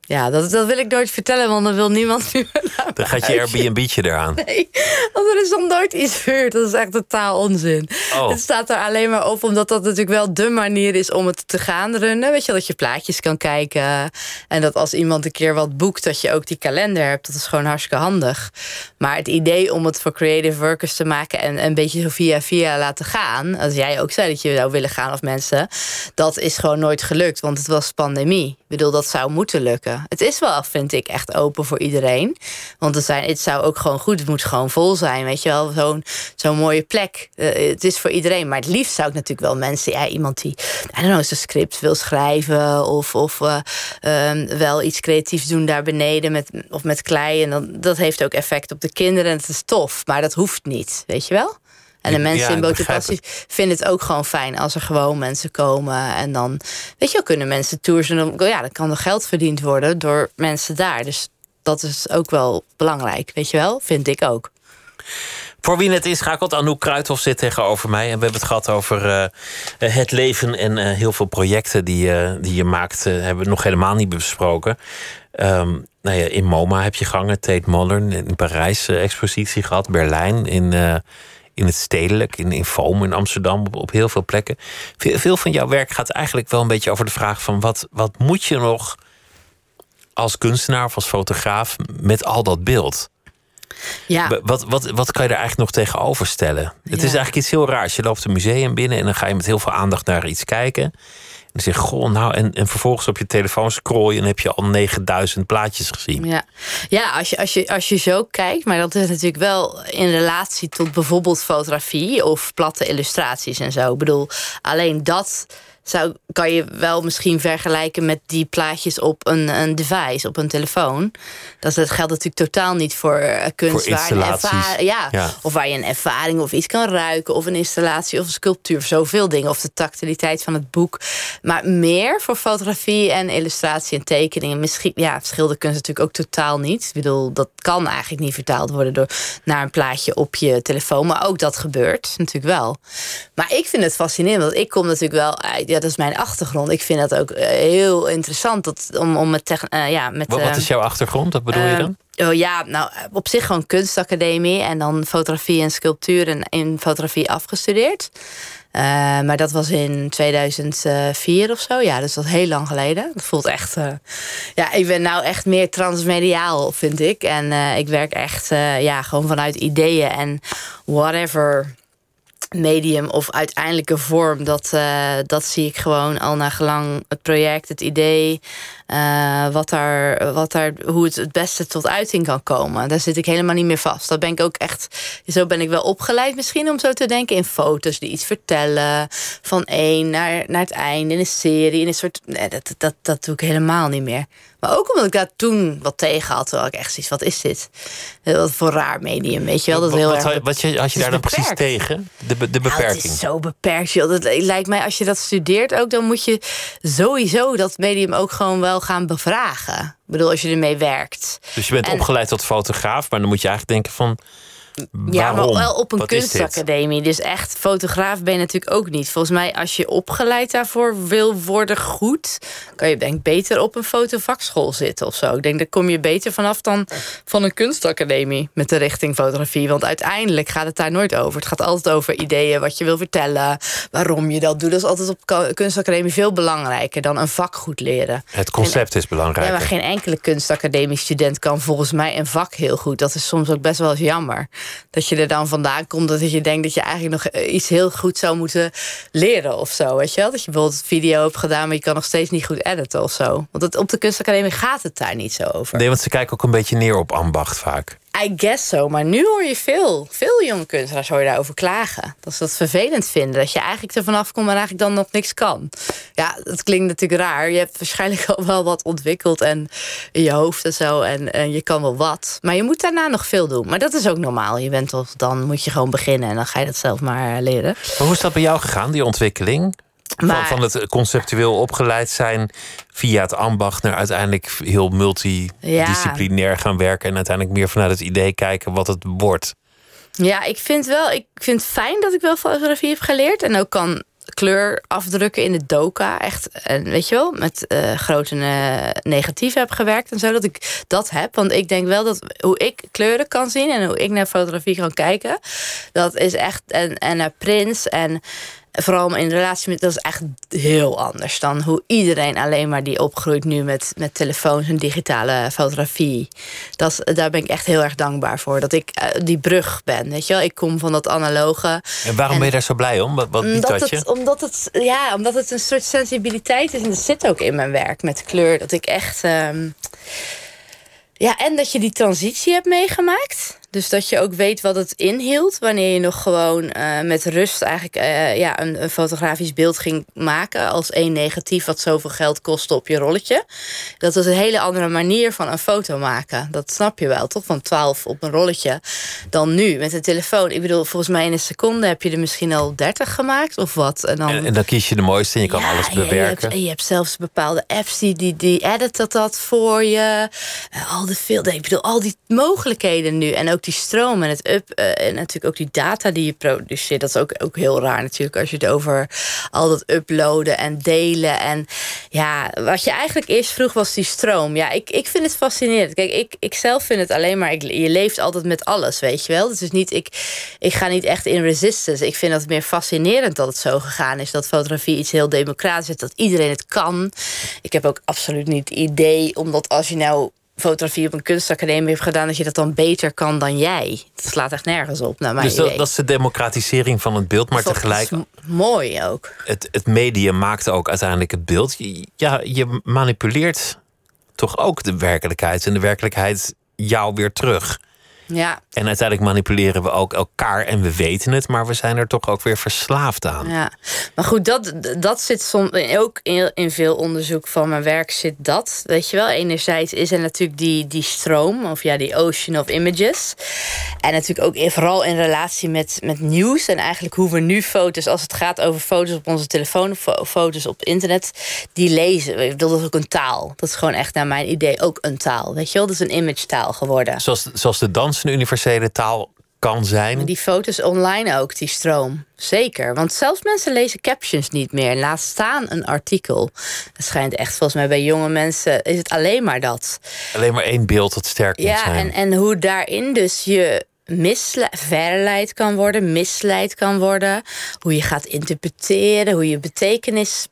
Ja, dat, dat wil ik nooit vertellen, want dan wil niemand *laughs* nu. Dan gaat je Airbnb'tje eraan. Nee, want er is nog nooit iets gebeurd. Dat is echt totaal onzin. Oh. Het staat er alleen maar op omdat dat natuurlijk wel de manier is om het te gaan runnen. Weet je, dat je plaatjes kan kijken. En dat als iemand een keer wat boekt, dat je ook die kalender hebt. Dat is gewoon hartstikke handig. Maar het idee om het voor creative workers te maken en een beetje zo via via laten gaan. Als jij ook zei dat je zou willen gaan of mensen. Dat is gewoon nooit gelukt, want het was pandemie. Ik bedoel, dat zou moeten lukken. Het is wel, vind ik, echt open voor iedereen. Want het, zijn, het zou ook gewoon goed, het moet gewoon vol zijn. Weet je wel, zo'n zo'n mooie plek. Eh, het is voor iedereen. Maar het liefst zou ik natuurlijk wel mensen, ja, iemand die, I don't know, zijn script wil schrijven. Of, of eh, ehm, wel iets creatiefs doen daar beneden met, of met klei. En dan, dat heeft ook effect op de kinderen. En het is tof, maar dat hoeft niet, weet je wel? En de Ja, mensen in Botepassies vinden het ook gewoon fijn als er gewoon mensen komen. En dan, weet je wel, kunnen mensen tours. En dan, ja, dan kan er geld verdiend worden door mensen daar. Dus dat is ook wel belangrijk, weet je wel? Vind ik ook. Voor wie net inschakelt, Anouk Kruithof zit tegenover mij. En we hebben het gehad over eh, het leven en eh, heel veel projecten die, eh, die je maakt. hebben we nog helemaal niet besproken. Ehm, nou ja, in MoMA heb je gangen, Tate Modern. In Parijs expositie gehad, Berlijn, in, in het stedelijk, in, in Foam in Amsterdam, op, op heel veel plekken. Veel, veel van jouw werk gaat eigenlijk wel een beetje over de vraag van... wat, wat moet je nog als kunstenaar of als fotograaf met al dat beeld? Ja, Wa- Wat, wat, wat kan je er eigenlijk nog tegenover stellen? Het is eigenlijk iets heel raars. Je loopt een museum binnen en dan ga je met heel veel aandacht naar iets kijken. Dan zeg goh, nou, en, en vervolgens op je telefoon scroll je en heb je al 9000 plaatjes gezien. ja. ja als, je, als, je, als je zo kijkt, maar dat is natuurlijk wel in relatie tot bijvoorbeeld fotografie of platte illustraties en zo. Ik bedoel, alleen dat zou, kan je wel misschien vergelijken met die plaatjes op een, een device, op een telefoon. Dat, dat geldt natuurlijk totaal niet voor eh, kunst Voor waar ja, Ja. Of waar je een ervaring of iets kan ruiken, of een installatie of een sculptuur, of zoveel dingen, of de tactiliteit van het boek. Maar meer voor fotografie en illustratie en tekeningen. Misschien, ja, schilderkunst natuurlijk ook totaal niet. Ik bedoel, dat kan eigenlijk niet vertaald worden door naar een plaatje op je telefoon. Maar ook dat gebeurt natuurlijk wel. Maar ik vind het fascinerend, want ik kom natuurlijk wel uit, ja, dat is mijn achtergrond. Ik vind dat ook eh, heel interessant dat, om, om met, eh, ja, met Wat, wat eh, is jouw achtergrond? Wat bedoel je dan? Oh ja, nou op zich gewoon kunstacademie en dan fotografie en sculptuur en in fotografie afgestudeerd. Maar dat was in 2004 of zo. Ja, dus dat is heel lang geleden. Dat voelt echt. ja, ik ben nou echt meer transmediaal, vind ik. En ik werk echt ja, gewoon vanuit ideeën en whatever medium of uiteindelijke vorm, dat, eh, dat zie ik gewoon al naar gelang het project, het idee, eh, wat daar, wat daar, hoe het het beste tot uiting kan komen. Daar zit ik helemaal niet meer vast. Dat ben ik ook echt, zo ben ik wel opgeleid misschien om zo te denken in foto's die iets vertellen van één naar, naar het einde in een serie, in een soort, nee, dat, dat, dat doe ik helemaal niet meer. Maar ook omdat ik daar toen wat tegen had, terwijl ik echt zoiets, wat is dit? Wat voor raar medium, weet je wel? Dat is heel wat, erg wat, wat je, had je daar dan precies tegen? De, be- de nou, beperking. het is zo beperkt, joh. Dat lijkt mij, als je dat studeert ook, dan moet je sowieso dat medium ook gewoon wel gaan bevragen. Ik bedoel, als je ermee werkt. Dus je bent en- opgeleid tot fotograaf, maar dan moet je eigenlijk denken van... Ja, waarom? maar wel op een Wat kunstacademie. Dus echt fotograaf ben je natuurlijk ook niet. Volgens mij, als je opgeleid daarvoor wil worden goed, kan je denk ik beter op een fotovakschool zitten of zo. Ik denk, daar kom je beter vanaf dan van een kunstacademie met de richting fotografie. Want uiteindelijk gaat het daar nooit over. Het gaat altijd over ideeën, wat je wil vertellen, waarom je dat doet. Dat is altijd op kunstacademie veel belangrijker dan een vak goed leren. Het concept is belangrijk. Ja, maar geen enkele kunstacademie-student kan volgens mij een vak heel goed. Dat is soms ook best wel eens jammer. Dat je er dan vandaan komt dat je denkt dat je eigenlijk nog eh, iets heel goed zou moeten leren of zo. Weet je wel? Dat je bijvoorbeeld video hebt gedaan, maar je kan nog steeds niet goed editen of zo. Want het, op de kunstacademie gaat het daar niet zo over. Nee, want ze kijken ook een beetje neer op ambacht vaak. I guess so. Maar nu hoor je veel, veel jonge kunstenaars hoor je daarover klagen. Dat ze dat vervelend vinden. Dat je eigenlijk er vanaf komt en eigenlijk dan nog niks kan. Ja, dat klinkt natuurlijk raar. Je hebt waarschijnlijk al wel wat ontwikkeld en in je hoofd en zo. En, en je kan wel wat. Maar je moet daarna nog veel doen. Maar dat is ook normaal. Je bent toch, dan moet je gewoon beginnen en dan ga je dat zelf maar leren. Maar hoe is dat bij jou gegaan, die ontwikkeling? Van, van het conceptueel opgeleid zijn via het ambacht naar uiteindelijk heel multidisciplinair gaan werken en uiteindelijk meer vanuit het idee kijken wat het wordt. Ja, ik vind wel, ik vind het fijn dat ik wel fotografie heb geleerd en ook kan kleur afdrukken in de doka. Echt, en weet je wel, met uh, grote uh, negatieve heb gewerkt en zo. Dat ik dat heb. Want ik denk wel dat hoe ik kleuren kan zien en hoe ik naar fotografie kan kijken. Dat is echt. En, en naar Prins en vooral in relatie met, dat is echt heel anders dan hoe iedereen alleen maar die opgroeit nu met, met telefoons en digitale fotografie. Dat, daar ben ik echt heel erg dankbaar voor. Dat ik uh, die brug ben, weet je wel. Ik kom van dat analoge. En waarom ben je daar zo blij om? Wat, wat omdat, het, omdat, het, ja, omdat het een soort sensibiliteit is. En dat zit ook in mijn werk met kleur. Dat ik echt... Um, ja, en dat je die transitie hebt meegemaakt. Dus dat je ook weet wat het inhield wanneer je nog gewoon uh, met rust eigenlijk uh, ja, een, een, fotografisch beeld ging maken als één negatief wat zoveel geld kostte op je rolletje. Dat was een hele andere manier van een foto maken. Dat snap je wel, toch? Van 12 op een rolletje dan nu met een telefoon. Ik bedoel, volgens mij in een seconde heb je er misschien al 30 gemaakt of wat. En dan, en, dan kies je de mooiste en je kan alles bewerken. Je hebt, je hebt, zelfs bepaalde apps die, die, die editen dat voor je. al de filter, ik bedoel, al die mogelijkheden nu. En ook die stroom en het up uh, en natuurlijk ook die data die je produceert. Dat is ook, ook heel raar natuurlijk als je het over al dat uploaden en delen. En ja, wat je eigenlijk eerst vroeg was die stroom. Ja, ik, ik vind het fascinerend. Kijk, ik, ik zelf vind het alleen maar, ik, je leeft altijd met alles, weet je wel. Dus is niet, ik, ik ga niet echt in resistance. Ik vind het meer fascinerend dat het zo gegaan is. Dat fotografie iets heel democratisch is, dat iedereen het kan. Ik heb ook absoluut niet het idee, omdat als je nou fotografie op een kunstacademie heeft gedaan, dat je dat dan beter kan dan jij. Het slaat echt nergens op. Naar mijn dus dat, dat, is de democratisering van het beeld, maar tegelijk. mooi ook. Het, het medium maakt ook uiteindelijk het beeld. Ja, je manipuleert toch ook de werkelijkheid. En de werkelijkheid jou weer terug. Ja. En uiteindelijk manipuleren we ook elkaar en we weten het, maar we zijn er toch ook weer verslaafd aan. Ja, maar goed, dat, dat zit soms ook in, in veel onderzoek van mijn werk zit dat. Weet je wel, enerzijds is er natuurlijk die, die stroom, of ja, die ocean of images. En natuurlijk ook vooral in relatie met, met nieuws en eigenlijk hoe we nu foto's, als het gaat over foto's op onze telefoon of foto's op internet, die lezen. Dat is ook een taal. Dat is gewoon echt naar mijn idee ook een taal. Weet je wel, dat is een image taal geworden. Zoals, zoals de dans een universele taal kan zijn. Die foto's online ook, die stroom. Zeker. Want zelfs mensen lezen captions niet meer. Laat staan een artikel. Het schijnt echt, volgens mij bij jonge mensen is het alleen maar dat. Alleen maar één beeld dat sterk ja, zijn. En, en hoe daarin dus je verleid kan worden, misleid kan worden. Hoe je gaat interpreteren, hoe je betekenis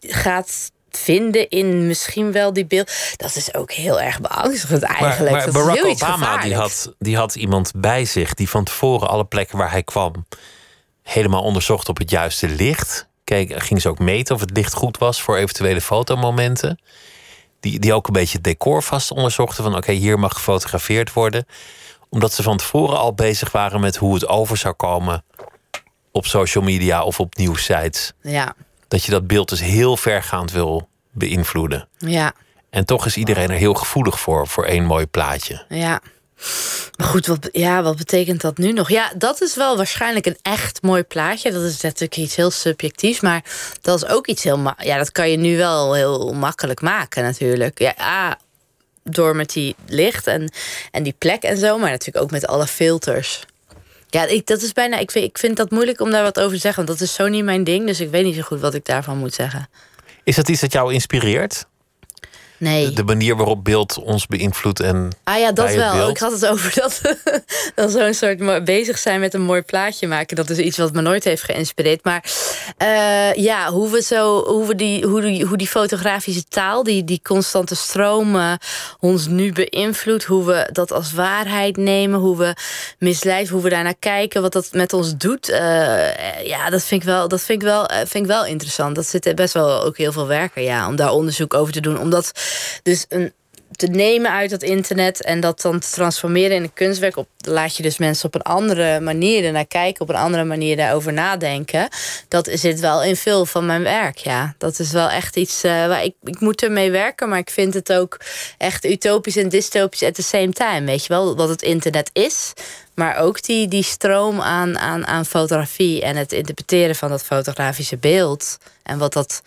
gaat vinden in misschien wel die beeld. Dat is ook heel erg beangstigend eigenlijk. Maar, maar Barack Obama die had, die had iemand bij zich die van tevoren alle plekken waar hij kwam helemaal onderzocht op het juiste licht. Kijk, ging ze ook meten of het licht goed was voor eventuele fotomomenten. Die, die ook een beetje het decor vast onderzochten van oké, hier mag gefotografeerd worden. Omdat ze van tevoren al bezig waren met hoe het over zou komen op social media of op nieuwsites. Ja dat je dat beeld dus heel vergaand wil beïnvloeden. Ja. En toch is iedereen er heel gevoelig voor, voor één mooi plaatje. Ja. Maar goed, wat, ja, wat betekent dat nu nog? Ja, dat is wel waarschijnlijk een echt mooi plaatje. Dat is natuurlijk iets heel subjectiefs. Maar dat is ook iets heel... Ja, dat kan je nu wel heel makkelijk maken natuurlijk. Ja, A, door met die licht en, en die plek en zo. Maar natuurlijk ook met alle filters. Ja, ik, dat is bijna, ik, vind, ik vind dat moeilijk om daar wat over te zeggen. Want dat is zo niet mijn ding. Dus ik weet niet zo goed wat ik daarvan moet zeggen. Is dat iets dat jou inspireert? Nee. De, manier waarop beeld ons beïnvloedt en. Ah ja, dat wel. Ik had het over dat, *laughs* dat zo'n soort bezig zijn met een mooi plaatje maken. Dat is iets wat me nooit heeft geïnspireerd. Maar uh, ja, hoe we zo, hoe we die, hoe die, hoe die fotografische taal, die, die constante stromen, ons nu beïnvloedt. Hoe we dat als waarheid nemen, hoe we misleid, hoe we daarnaar kijken, wat dat met ons doet. Uh, ja, dat vind ik wel, dat vind ik wel, uh, vind ik wel interessant. Dat zit best wel ook heel veel werken, ja, om daar onderzoek over te doen. Omdat dus een te nemen uit dat internet en dat dan te transformeren in een kunstwerk. Op, laat je dus mensen op een andere manier ernaar kijken, op een andere manier daarover nadenken. Dat zit wel in veel van mijn werk. Ja, dat is wel echt iets uh, waar ik, ik moet ermee werken, maar ik vind het ook echt utopisch en dystopisch at the same time. Weet je wel, wat het internet is. Maar ook die, die stroom aan, aan, aan fotografie en het interpreteren van dat fotografische beeld. En wat dat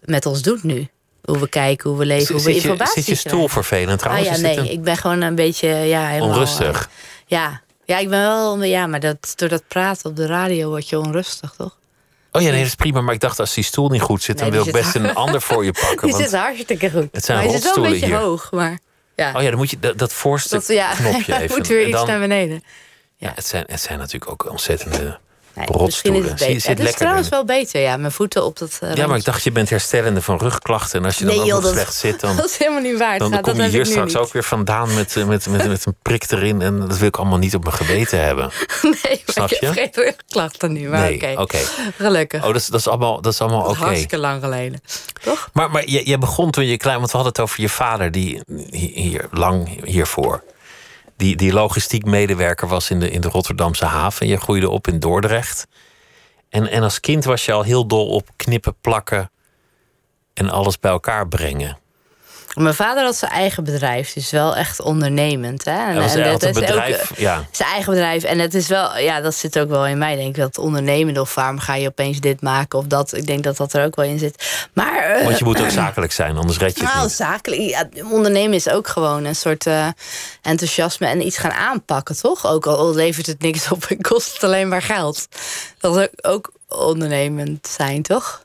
met ons doet nu. Hoe we kijken, hoe we leven, hoe we informatie Zit je stoel vervelend trouwens? Ah, ja, nee, ik ben gewoon een beetje ja, helemaal, onrustig. Uh, ja. ja, ik ben wel... Ja, maar dat, door dat praten op de radio word je onrustig, toch? Oh ja, nee, dat is prima. Maar ik dacht, als die stoel niet goed zit... dan wil ik best een ander voor je pakken. *laughs* Die zit hartstikke goed. Het zijn maar je zit wel een beetje hier. hoog, maar... Ja. Oh ja, dan moet je dat, dat voorste dat, ja, knopje *laughs* even... moet weer iets dan, naar beneden. Ja, het zijn, het zijn natuurlijk ook ontzettende Nee, rotstoelen. misschien is het beter. je, het zit is lekker trouwens in. wel beter, ja. Mijn voeten op dat uh, Ja, maar ik dacht, je bent herstellende van rugklachten. En als je dan ook nog slecht zit, dan, *laughs* Dat is helemaal niet waar. dan, kom dat je heb hier ik nu straks niet. ook weer vandaan met, eh, met, met, met een prik erin. En dat wil ik allemaal niet op mijn geweten hebben. *laughs* Nee, maar Snap ik heb je? geen rugklachten nu. Maar Nee, oké. oké. Gelukkig. Oh, dat is, dat is allemaal, dat is allemaal oké. Hartstikke lang geleden. Toch? Maar, maar jij, begon toen je klein... Want we hadden het over je vader, die hi- hier, lang hiervoor... Die, die logistiek medewerker was in de, in de Rotterdamse haven. Je groeide op in Dordrecht. En, en als kind was je al heel dol op knippen, plakken... en alles bij elkaar brengen. Mijn vader had zijn eigen bedrijf, dus wel echt ondernemend. Hè? En, dat is bedrijf, eh, ja. Zijn eigen bedrijf. En het is wel, ja, dat zit ook wel in mij, denk ik. Dat ondernemende of waarom ga je opeens dit maken of dat. Ik denk dat dat er ook wel in zit. Maar. eh, Want je moet ook *clears throat* zakelijk zijn, anders red je het Nou, niet. zakelijk. Ja, ondernemen is ook gewoon een soort eh, enthousiasme en iets gaan aanpakken, toch? Ook al levert het niks op *laughs* en kost het alleen maar geld. Dat is ook, ook ondernemend zijn, toch?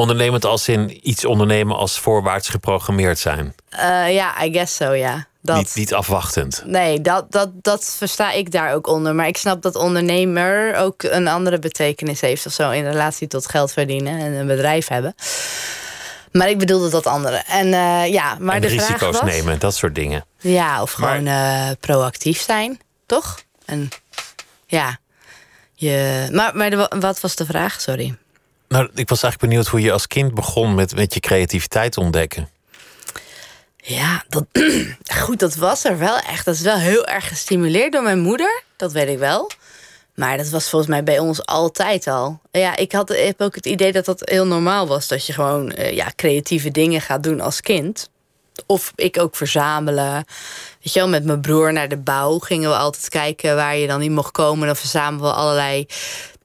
Ondernemend als in iets ondernemen als voorwaarts geprogrammeerd zijn. Eh, ja, I guess so, ja. Dat. Niet, niet afwachtend. Nee, dat, dat, dat versta ik daar ook onder. Maar ik snap dat ondernemer ook een andere betekenis heeft of zo in relatie tot geld verdienen en een bedrijf hebben. Maar ik bedoelde dat andere. En eh, ja, maar en de vraag risico's was, nemen, dat soort dingen. Ja, of Maar- gewoon eh, proactief zijn, toch? En ja, je. Maar, maar de- wat was de vraag? Sorry. Nou, ik was eigenlijk benieuwd hoe je als kind begon met, met je creativiteit ontdekken. Ja, dat, *clears throat* goed, dat was er wel echt. Dat is wel heel erg gestimuleerd door mijn moeder. Dat weet ik wel. Maar dat was volgens mij bij ons altijd al. Ja, ik had, heb ook het idee dat dat heel normaal was. Dat je gewoon eh, ja, creatieve dingen gaat doen als kind. Of ik ook verzamelen. Weet je wel, met mijn broer naar de bouw gingen we altijd kijken waar je dan niet mocht komen. Dan verzamelen we allerlei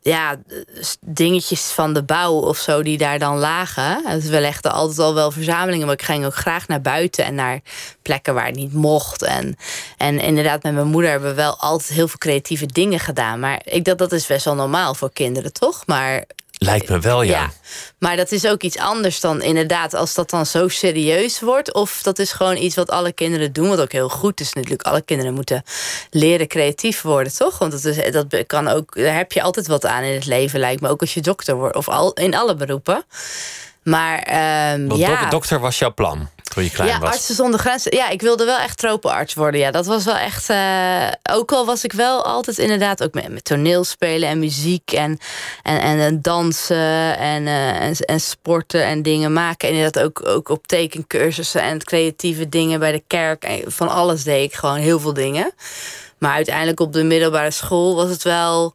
ja, s- dingetjes van de bouw of zo die daar dan lagen. Dus we legden altijd al wel verzamelingen, maar ik ging ook graag naar buiten en naar plekken waar het niet mocht. En, en inderdaad, met mijn moeder hebben we wel altijd heel veel creatieve dingen gedaan. Maar ik dacht dat is best wel normaal voor kinderen, toch? Maar Lijkt me wel, ja. Maar dat is ook iets anders dan inderdaad als dat dan zo serieus wordt. Of dat is gewoon iets wat alle kinderen doen. Wat ook heel goed is natuurlijk. Alle kinderen moeten leren creatief worden, toch? Want dat, is, dat kan ook, daar heb je altijd wat aan in het leven, lijkt me. Ook als je dokter wordt. Of al, in alle beroepen. Maar Want ja. dok- dokter was jouw plan toen je klein Ja, was. artsen zonder grenzen. Ja, ik wilde wel echt tropenarts worden. Ja, dat was wel echt. eh, ook al was ik wel altijd inderdaad ook met, met toneelspelen en muziek en, en, en, en dansen en, eh, en, en sporten en dingen maken. En inderdaad ook, ook op tekencursussen en creatieve dingen bij de kerk. En van alles deed ik gewoon heel veel dingen. Maar uiteindelijk op de middelbare school was het wel.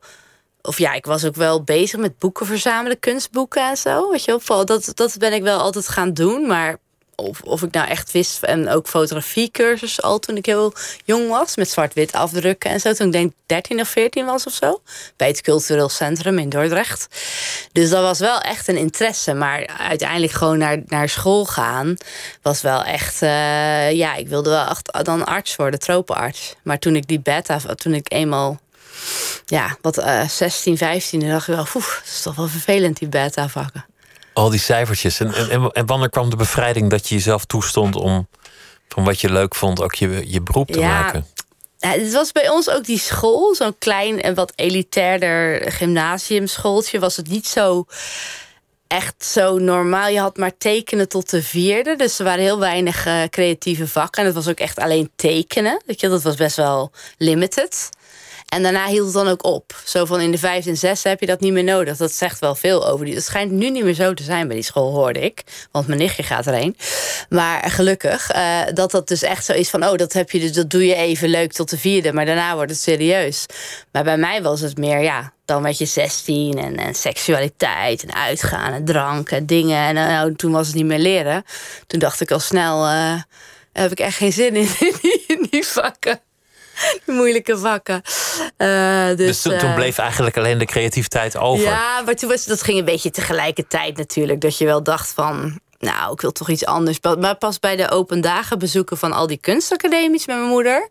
Of ja, ik was ook wel bezig met boeken verzamelen, kunstboeken en zo. Weet je wel, dat, dat ben ik wel altijd gaan doen. Maar of, of ik nou echt wist, en ook fotografiecursus al toen ik heel jong was, met zwart-wit afdrukken en zo. Toen ik denk 13 of 14 was of zo, bij het Cultureel Centrum in Dordrecht. Dus dat was wel echt een interesse. Maar uiteindelijk gewoon naar, naar school gaan was wel echt, eh, ja, ik wilde wel echt dan arts worden, tropenarts. Maar toen ik die beta, toen ik eenmaal ja, wat eh 16, 15, dan dacht ik wel, oeh, dat is toch wel vervelend, die beta-vakken. Al die cijfertjes. En, en, en- en wanneer kwam de bevrijding dat je jezelf toestond om van wat je leuk vond ook je, je beroep te Ja, maken? Ja, het was bij ons ook die school, zo'n klein en wat elitairder gymnasiumschooltje, was het niet zo echt zo normaal. Je had maar tekenen tot de vierde, dus er waren heel weinig eh, creatieve vakken. En het was ook echt alleen tekenen. Weet je, dat was best wel limited. En daarna hield het dan ook op. Zo van in de vijfde en zesde heb je dat niet meer nodig. Dat zegt wel veel over die. Het schijnt nu niet meer zo te zijn bij die school, hoorde ik. Want mijn nichtje gaat erheen. Maar gelukkig uh, dat dat dus echt zo is van... oh, dat, heb je dus, dat doe je even leuk tot de vierde... maar daarna wordt het serieus. Maar bij mij was het meer, ja, dan werd je 16 en, en seksualiteit en uitgaan en drank en dingen. En eh, nou, toen was het niet meer leren. Toen dacht ik al snel, uh, heb ik echt geen zin in, *laughs* in die vakken. *laughs* Moeilijke vakken. Uh, dus, dus toen, toen, bleef eigenlijk alleen de creativiteit over. Ja, maar toen was, dat ging een beetje tegelijkertijd natuurlijk. Dat je wel dacht van, nou, ik wil toch iets anders. Maar pas bij de open dagen bezoeken van al die kunstacademies met mijn moeder...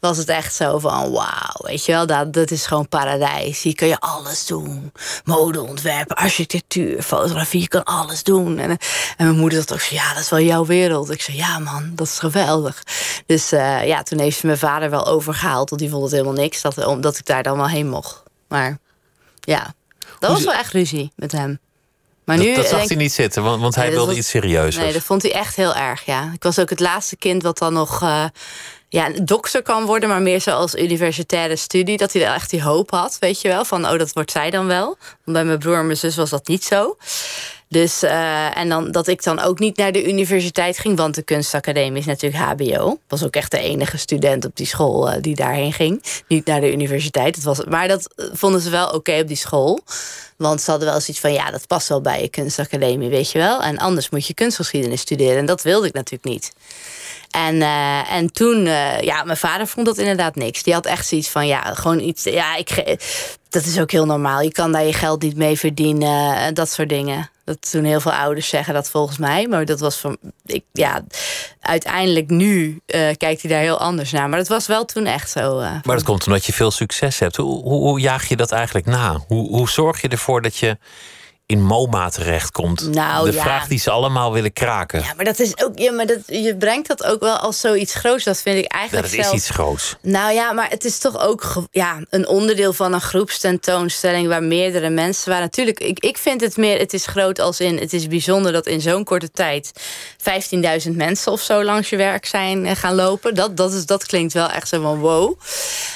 was het echt zo van, wauw, weet je wel, dat, dat is gewoon paradijs. Hier kun je alles doen. Modeontwerpen, architectuur, fotografie, je kan alles doen. En, en mijn moeder dacht ook zo, ja, dat is wel jouw wereld. Ik zei, ja man, dat is geweldig. Dus uh, ja, toen heeft ze mijn vader wel overgehaald... want die vond het helemaal niks, dat, omdat ik daar dan wel heen mocht. Maar ja, dat was wel echt ruzie met hem. Maar dat, nu, dat zag hij niet zitten, want, want hij wilde iets serieus. Nee, dat vond hij echt heel erg, ja. Ik was ook het laatste kind wat dan nog uh, ja, dokter kan worden... maar meer zoals universitaire studie. Dat hij er echt die hoop had, weet je wel. Van, oh, dat wordt zij dan wel. Want bij mijn broer en mijn zus was dat niet zo. Dus, uh, en dan, dat ik dan ook niet naar de universiteit ging, want de kunstacademie is natuurlijk HBO. Ik was ook echt de enige student op die school uh, die daarheen ging. Niet naar de universiteit. Het was, maar dat vonden ze wel oké op die school. Want ze hadden wel zoiets van, ja, dat past wel bij je kunstacademie, weet je wel. En anders moet je kunstgeschiedenis studeren. En dat wilde ik natuurlijk niet. En, en toen, ja, mijn vader vond dat inderdaad niks. Die had echt zoiets van, ja, gewoon iets. Ja, ik, dat is ook heel normaal. Je kan daar je geld niet mee verdienen, dat soort dingen. Dat doen heel veel ouders zeggen dat volgens mij. Maar dat was van. Ik, ja, uiteindelijk nu uh, kijkt hij daar heel anders naar. Maar dat was wel toen echt zo. Uh, maar dat komt omdat je veel succes hebt. Hoe, hoe, hoe jaag je dat eigenlijk na? Hoe, hoe zorg je ervoor dat je in MoMA terechtkomt. Nou, de vraag die ze allemaal willen kraken. Ja, maar dat is ook. Ja, maar dat, je brengt dat ook wel als zoiets groots. Dat vind ik eigenlijk. Ja, dat is iets groots. Nou ja, maar het is toch ook ja, een onderdeel van een groepstentoonstelling waar meerdere mensen waren. Natuurlijk, ik, ik vind het meer. Het is groot als in. Het is bijzonder dat in zo'n korte tijd 15.000 mensen of zo langs je werk zijn eh, gaan lopen. Dat, dat, is, dat klinkt wel echt zo van wow.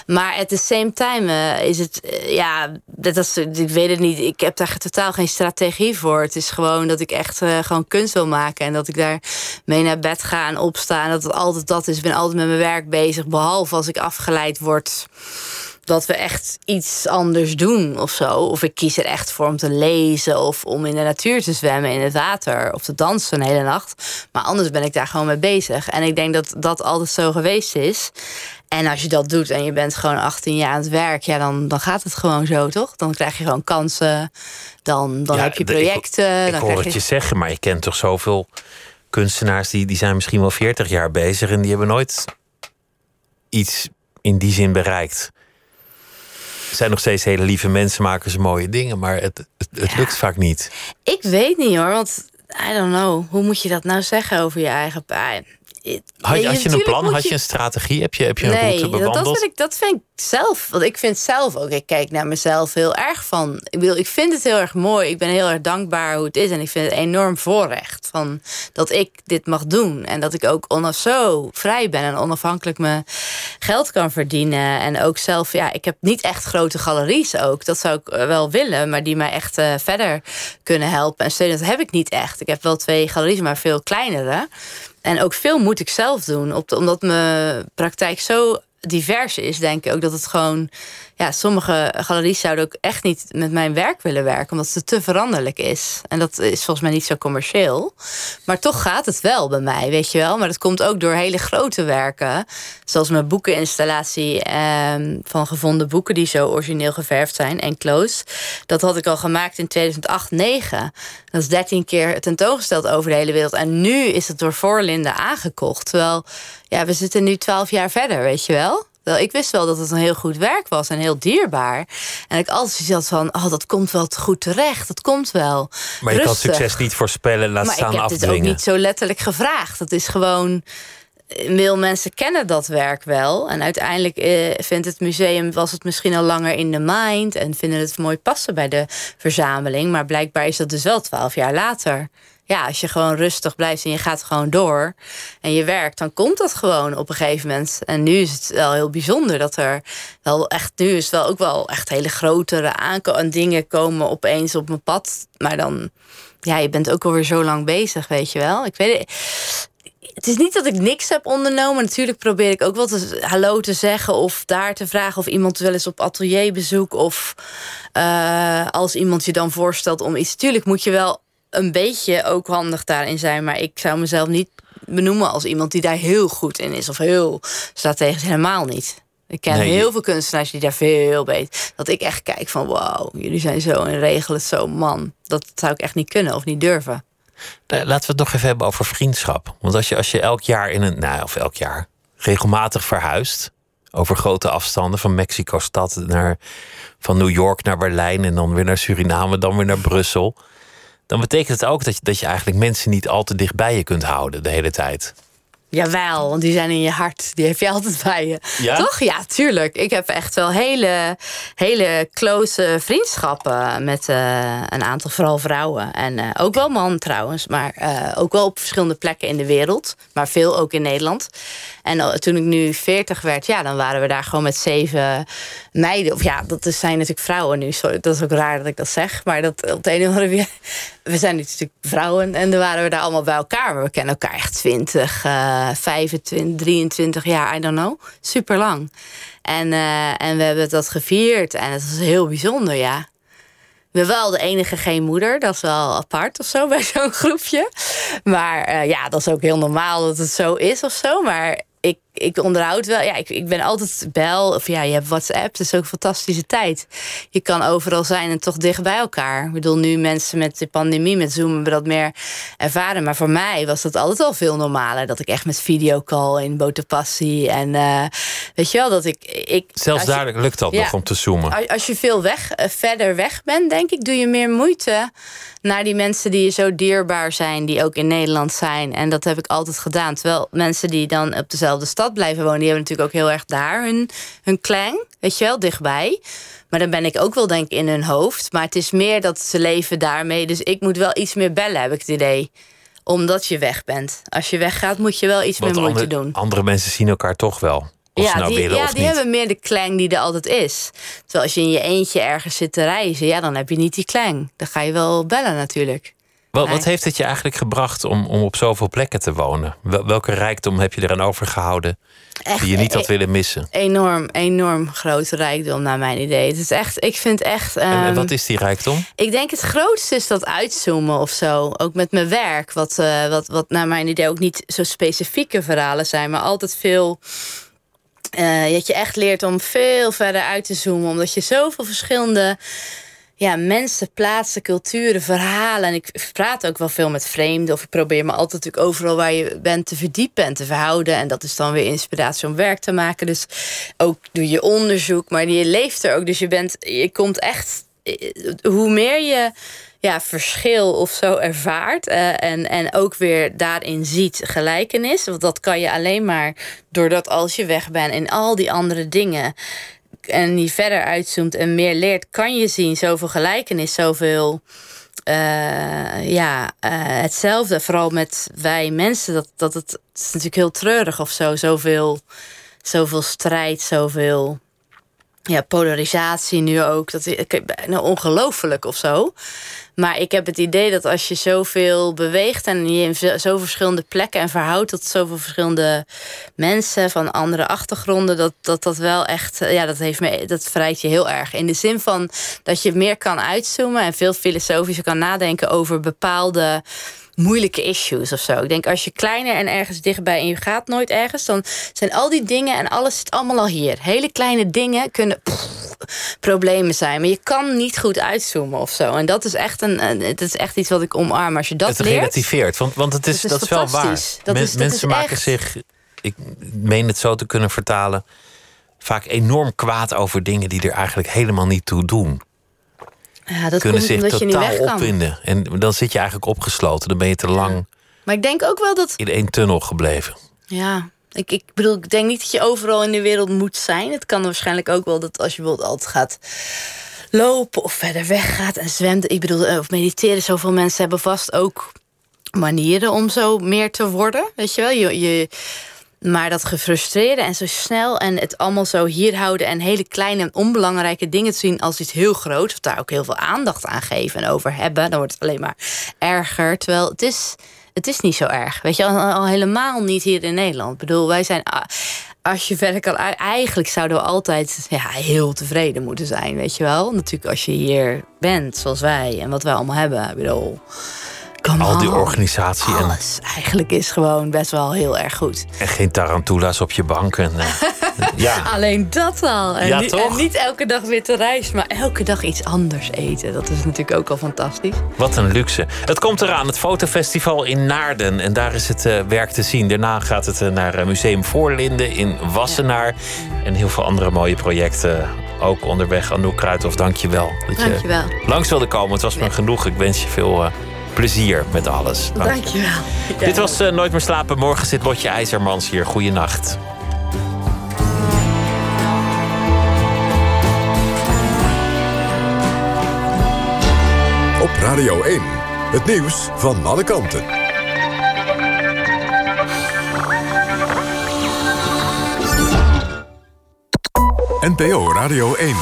Maar at the same time uh, is het. Uh, ja, dat is, ik weet het niet. Ik heb daar totaal geen strategie voor. Het is gewoon dat ik echt uh, gewoon kunst wil maken. En dat ik daar mee naar bed ga en opsta. En dat het altijd dat is. Ik ben altijd met mijn werk bezig. Behalve als ik afgeleid word dat we echt iets anders doen of zo. Of ik kies er echt voor om te lezen of om in de natuur te zwemmen in het water of te dansen een hele nacht. Maar anders ben ik daar gewoon mee bezig. En ik denk dat dat altijd zo geweest is. En als je dat doet en je bent gewoon 18 jaar aan het werk, ja, dan, dan gaat het gewoon zo, toch? Dan krijg je gewoon kansen, dan, dan heb je projecten. Ik, ik hoor het je... zeggen, maar je kent toch zoveel kunstenaars die, die zijn misschien wel 40 jaar bezig en die hebben nooit iets in die zin bereikt. Er zijn nog steeds hele lieve mensen, maken ze mooie dingen, maar het, het, het lukt vaak niet. Ik weet niet hoor, want I don't know. Hoe moet je dat nou zeggen over je eigen pijn? Had, had je een plan? Had je een strategie? Heb je, heb je een nee, route bewandeld? Dat, vind ik, dat vind ik zelf. Want ik vind zelf ook, ik kijk naar mezelf heel erg van. Ik, bedoel, ik vind het heel erg mooi. Ik ben heel erg dankbaar hoe het is. En ik vind het enorm voorrecht van dat ik dit mag doen. En dat ik ook onaf zo vrij ben en onafhankelijk mijn geld kan verdienen. En ook zelf, ja, ik heb niet echt grote galeries ook. Dat zou ik wel willen, maar die mij echt uh, verder kunnen helpen. En dat heb ik niet echt. Ik heb wel twee galeries, maar veel kleinere. En ook veel moet ik zelf doen, omdat mijn praktijk zo divers is, denk ik ook dat het gewoon ja, sommige galeries zouden ook echt niet met mijn werk willen werken, omdat het te veranderlijk is. En dat is volgens mij niet zo commercieel. Maar toch gaat het wel bij mij, weet je wel. Maar dat komt ook door hele grote werken, zoals mijn boekeninstallatie eh, van gevonden boeken die zo origineel geverfd zijn en close. Dat had ik al gemaakt in 2008, 9. Dat is 13 keer tentoongesteld over de hele wereld. En nu is het door Voorlinde aangekocht. Terwijl, ja, we zitten nu 12 jaar verder, weet je wel ik wist wel dat het een heel goed werk was en heel dierbaar. En ik altijd zoiets had van, oh, dat komt wel goed terecht. Dat komt wel. Maar je kan succes niet voorspellen, laat maar staan afdwingen. Maar ik heb het ook niet zo letterlijk gevraagd. Dat is gewoon... Veel mensen kennen dat werk wel. En uiteindelijk eh, vindt het museum, was het misschien al langer in de mind. En vinden het mooi passen bij de verzameling. Maar blijkbaar is dat dus wel twaalf jaar later ja, als je gewoon rustig blijft en je gaat gewoon door en je werkt, dan komt dat gewoon op een gegeven moment. En nu is het wel heel bijzonder dat er wel echt, nu is wel ook wel echt hele grotere aanko dingen komen opeens op mijn pad. Maar dan, ja, je bent ook alweer zo lang bezig, weet je wel. Ik weet het. Het is niet dat ik niks heb ondernomen. Natuurlijk probeer ik ook wel te, hallo te zeggen of daar te vragen of iemand wel eens op atelierbezoek of uh, als iemand je dan voorstelt om iets. Tuurlijk moet je wel een beetje ook handig daarin zijn. Maar ik zou mezelf niet benoemen als iemand die daar heel goed in is. Of heel strategisch helemaal niet. Ik ken heel veel kunstenaars die daar veel beter. Dat ik echt kijk van wow, jullie zijn zo en regelen het zo, man. Dat zou ik echt niet kunnen of niet durven. Laten we het nog even hebben over vriendschap. Want als je, als je elk jaar in een, nou, of elk jaar regelmatig verhuist over grote afstanden van Mexico-stad naar van New York naar Berlijn en dan weer naar Suriname, dan weer naar Brussel dan betekent het ook dat je, dat je eigenlijk mensen niet al te dicht bij je kunt houden de hele tijd. Jawel, want die zijn in je hart. Die heb je altijd bij je. Ja? Toch? Ja, tuurlijk. Ik heb echt wel hele, hele close vriendschappen met uh, een aantal, vooral vrouwen. En uh, ook wel man trouwens, maar uh, ook wel op verschillende plekken in de wereld. Maar veel ook in Nederland. En toen ik nu 40 werd, ja, dan waren we daar gewoon met zeven meiden. Of ja, dat zijn natuurlijk vrouwen nu. Dat is ook raar dat ik dat zeg. Maar dat op de een of andere manier. *laughs* We zijn natuurlijk vrouwen en dan waren we daar allemaal bij elkaar. Maar we kennen elkaar echt 20, uh, 25, 23 jaar, I don't know. Super lang. En, uh, en we hebben dat gevierd en het was heel bijzonder, ja. We wel de enige geen moeder. Dat is wel apart of zo *laughs* bij zo'n groepje. Maar uh, ja, dat is ook heel normaal dat het zo is of zo. Maar ik, ik onderhoud wel. Ja, ik, ik ben altijd bel. Of ja, je hebt WhatsApp. Dat is ook een fantastische tijd. Je kan overal zijn en toch dicht bij elkaar. Ik bedoel, nu mensen met de pandemie, met Zoom, hebben dat meer ervaren. Maar voor mij was dat altijd al veel normaler. Dat ik echt met videocall in Botopassie. En uh, weet je wel, dat ik. ik Zelfs daar lukt dat nog om te zoomen. Als je veel weg, uh, verder weg bent, denk ik, doe je meer moeite naar die mensen die je zo dierbaar zijn, die ook in Nederland zijn. En dat heb ik altijd gedaan. Terwijl mensen die dan op dezelfde stad blijven wonen, die hebben natuurlijk ook heel erg daar hun, hun klang, weet je wel, dichtbij. Maar dan ben ik ook wel denk ik in hun hoofd. Maar het is meer dat ze leven daarmee. Dus ik moet wel iets meer bellen, heb ik het idee omdat je weg bent. Als je weggaat, moet je wel iets meer moeite doen. Andere mensen zien elkaar toch wel. Of ja, nou die, ja, die hebben meer de klang die er altijd is. Terwijl als je in je eentje ergens zit te reizen, ja, dan heb je niet die klang. Dan ga je wel bellen natuurlijk. Wat, wat heeft het je eigenlijk gebracht om, om op zoveel plekken te wonen? Welke rijkdom heb je eraan overgehouden echt, die je niet had e- willen missen? Enorm, enorm grote rijkdom naar mijn idee. Het is echt, ik vind echt. Um, en, ehm, wat is die rijkdom? Ik denk het grootste is dat uitzoomen of zo. Ook met mijn werk, wat, uh, wat, wat naar mijn idee ook niet zo specifieke verhalen zijn, maar altijd veel uh, dat je echt leert om veel verder uit te zoomen. Omdat je zoveel verschillende ja, mensen, plaatsen, culturen, verhalen. En ik praat ook wel veel met vreemden. Of ik probeer me altijd natuurlijk overal waar je bent te verdiepen en te verhouden. En dat is dan weer inspiratie om werk te maken. Dus ook doe je onderzoek, maar je leeft er ook. Dus je bent, je komt echt. Eh, hoe meer je ja, verschil of zo ervaart. Uh, en, en ook weer daarin ziet gelijkenis. Want dat kan je alleen maar doordat als je weg bent en al die andere dingen. En die verder uitzoomt en meer leert, kan je zien zoveel gelijkenis, zoveel. Uh, ja, uh, hetzelfde. Vooral met wij mensen. Dat, dat het, is natuurlijk heel treurig of zo. Zoveel, zoveel strijd, zoveel ja, polarisatie nu ook. Dat is ongelooflijk of zo. Maar ik heb het idee dat als je zoveel beweegt en je in zo verschillende plekken en verhoudt tot zoveel verschillende mensen van andere achtergronden, dat dat, dat wel echt, ja, dat heeft me, dat verrijkt je heel erg. In de zin van dat je meer kan uitzoomen en veel filosofischer kan nadenken over bepaalde moeilijke issues of zo. Ik denk als je kleiner en ergens dichtbij en je gaat nooit ergens, dan zijn al die dingen en alles zit allemaal al hier. Hele kleine dingen kunnen problemen zijn, maar je kan niet goed uitzoomen of zo. En dat is echt een, het is echt iets wat ik omarm als je dat het leert. relativeert, want, want het is, dat is, wel waar. Dat is, mensen maken zich, ik meen het zo te kunnen vertalen, vaak enorm kwaad over dingen die er eigenlijk helemaal niet toe doen. Ja, dat kunnen zich totaal opwinden. En dan zit je eigenlijk opgesloten. Dan ben je te lang maar ik denk ook wel dat... in één tunnel gebleven. Ja, ik, ik bedoel, ik denk niet dat je overal in de wereld moet zijn. Het kan waarschijnlijk ook wel dat als je bijvoorbeeld altijd gaat lopen of verder weg gaat en zwemt. Ik bedoel, eh, of mediteren. Zoveel mensen hebben vast ook manieren om zo meer te worden. Weet je wel? Je, je, maar dat gefrustreerde en zo snel en het allemaal zo hier houden en hele kleine en onbelangrijke dingen te zien als iets heel groots, of daar ook heel veel aandacht aan geven en over hebben, dan wordt het alleen maar erger. Terwijl het is, het is niet zo erg. Weet je, al, al helemaal niet hier in Nederland. Ik bedoel, wij zijn ah, als je verder kan, eigenlijk zouden we altijd ja, heel tevreden moeten zijn, weet je wel. Natuurlijk als je hier bent, zoals wij, en wat wij allemaal hebben. Ik bedoel, al die organisatie. En... Alles eigenlijk is gewoon best wel heel erg goed. En geen tarantulas op je bank. En, uh, *laughs* ja. Alleen dat al. En, ja, niet, toch? en niet elke dag weer te reizen, maar elke dag iets anders eten. Dat is natuurlijk ook al fantastisch. Wat een luxe. Het komt eraan, het fotofestival in Naarden. En daar is het uh, werk te zien. Daarna gaat het uh, naar Museum Voorlinden in Wassenaar. Ja. En heel veel andere mooie projecten ook onderweg. Anouk Kruithof, dank je wel. Dat dank je wel. langs wilde komen. Het was me genoeg. Ik wens je veel plezier met alles. Dank, Dank je wel. Dit was uh, Nooit meer slapen. Morgen zit Lotje IJzermans hier. Goeienacht. Op Radio 1. Het nieuws van alle kanten. NPO Radio 1.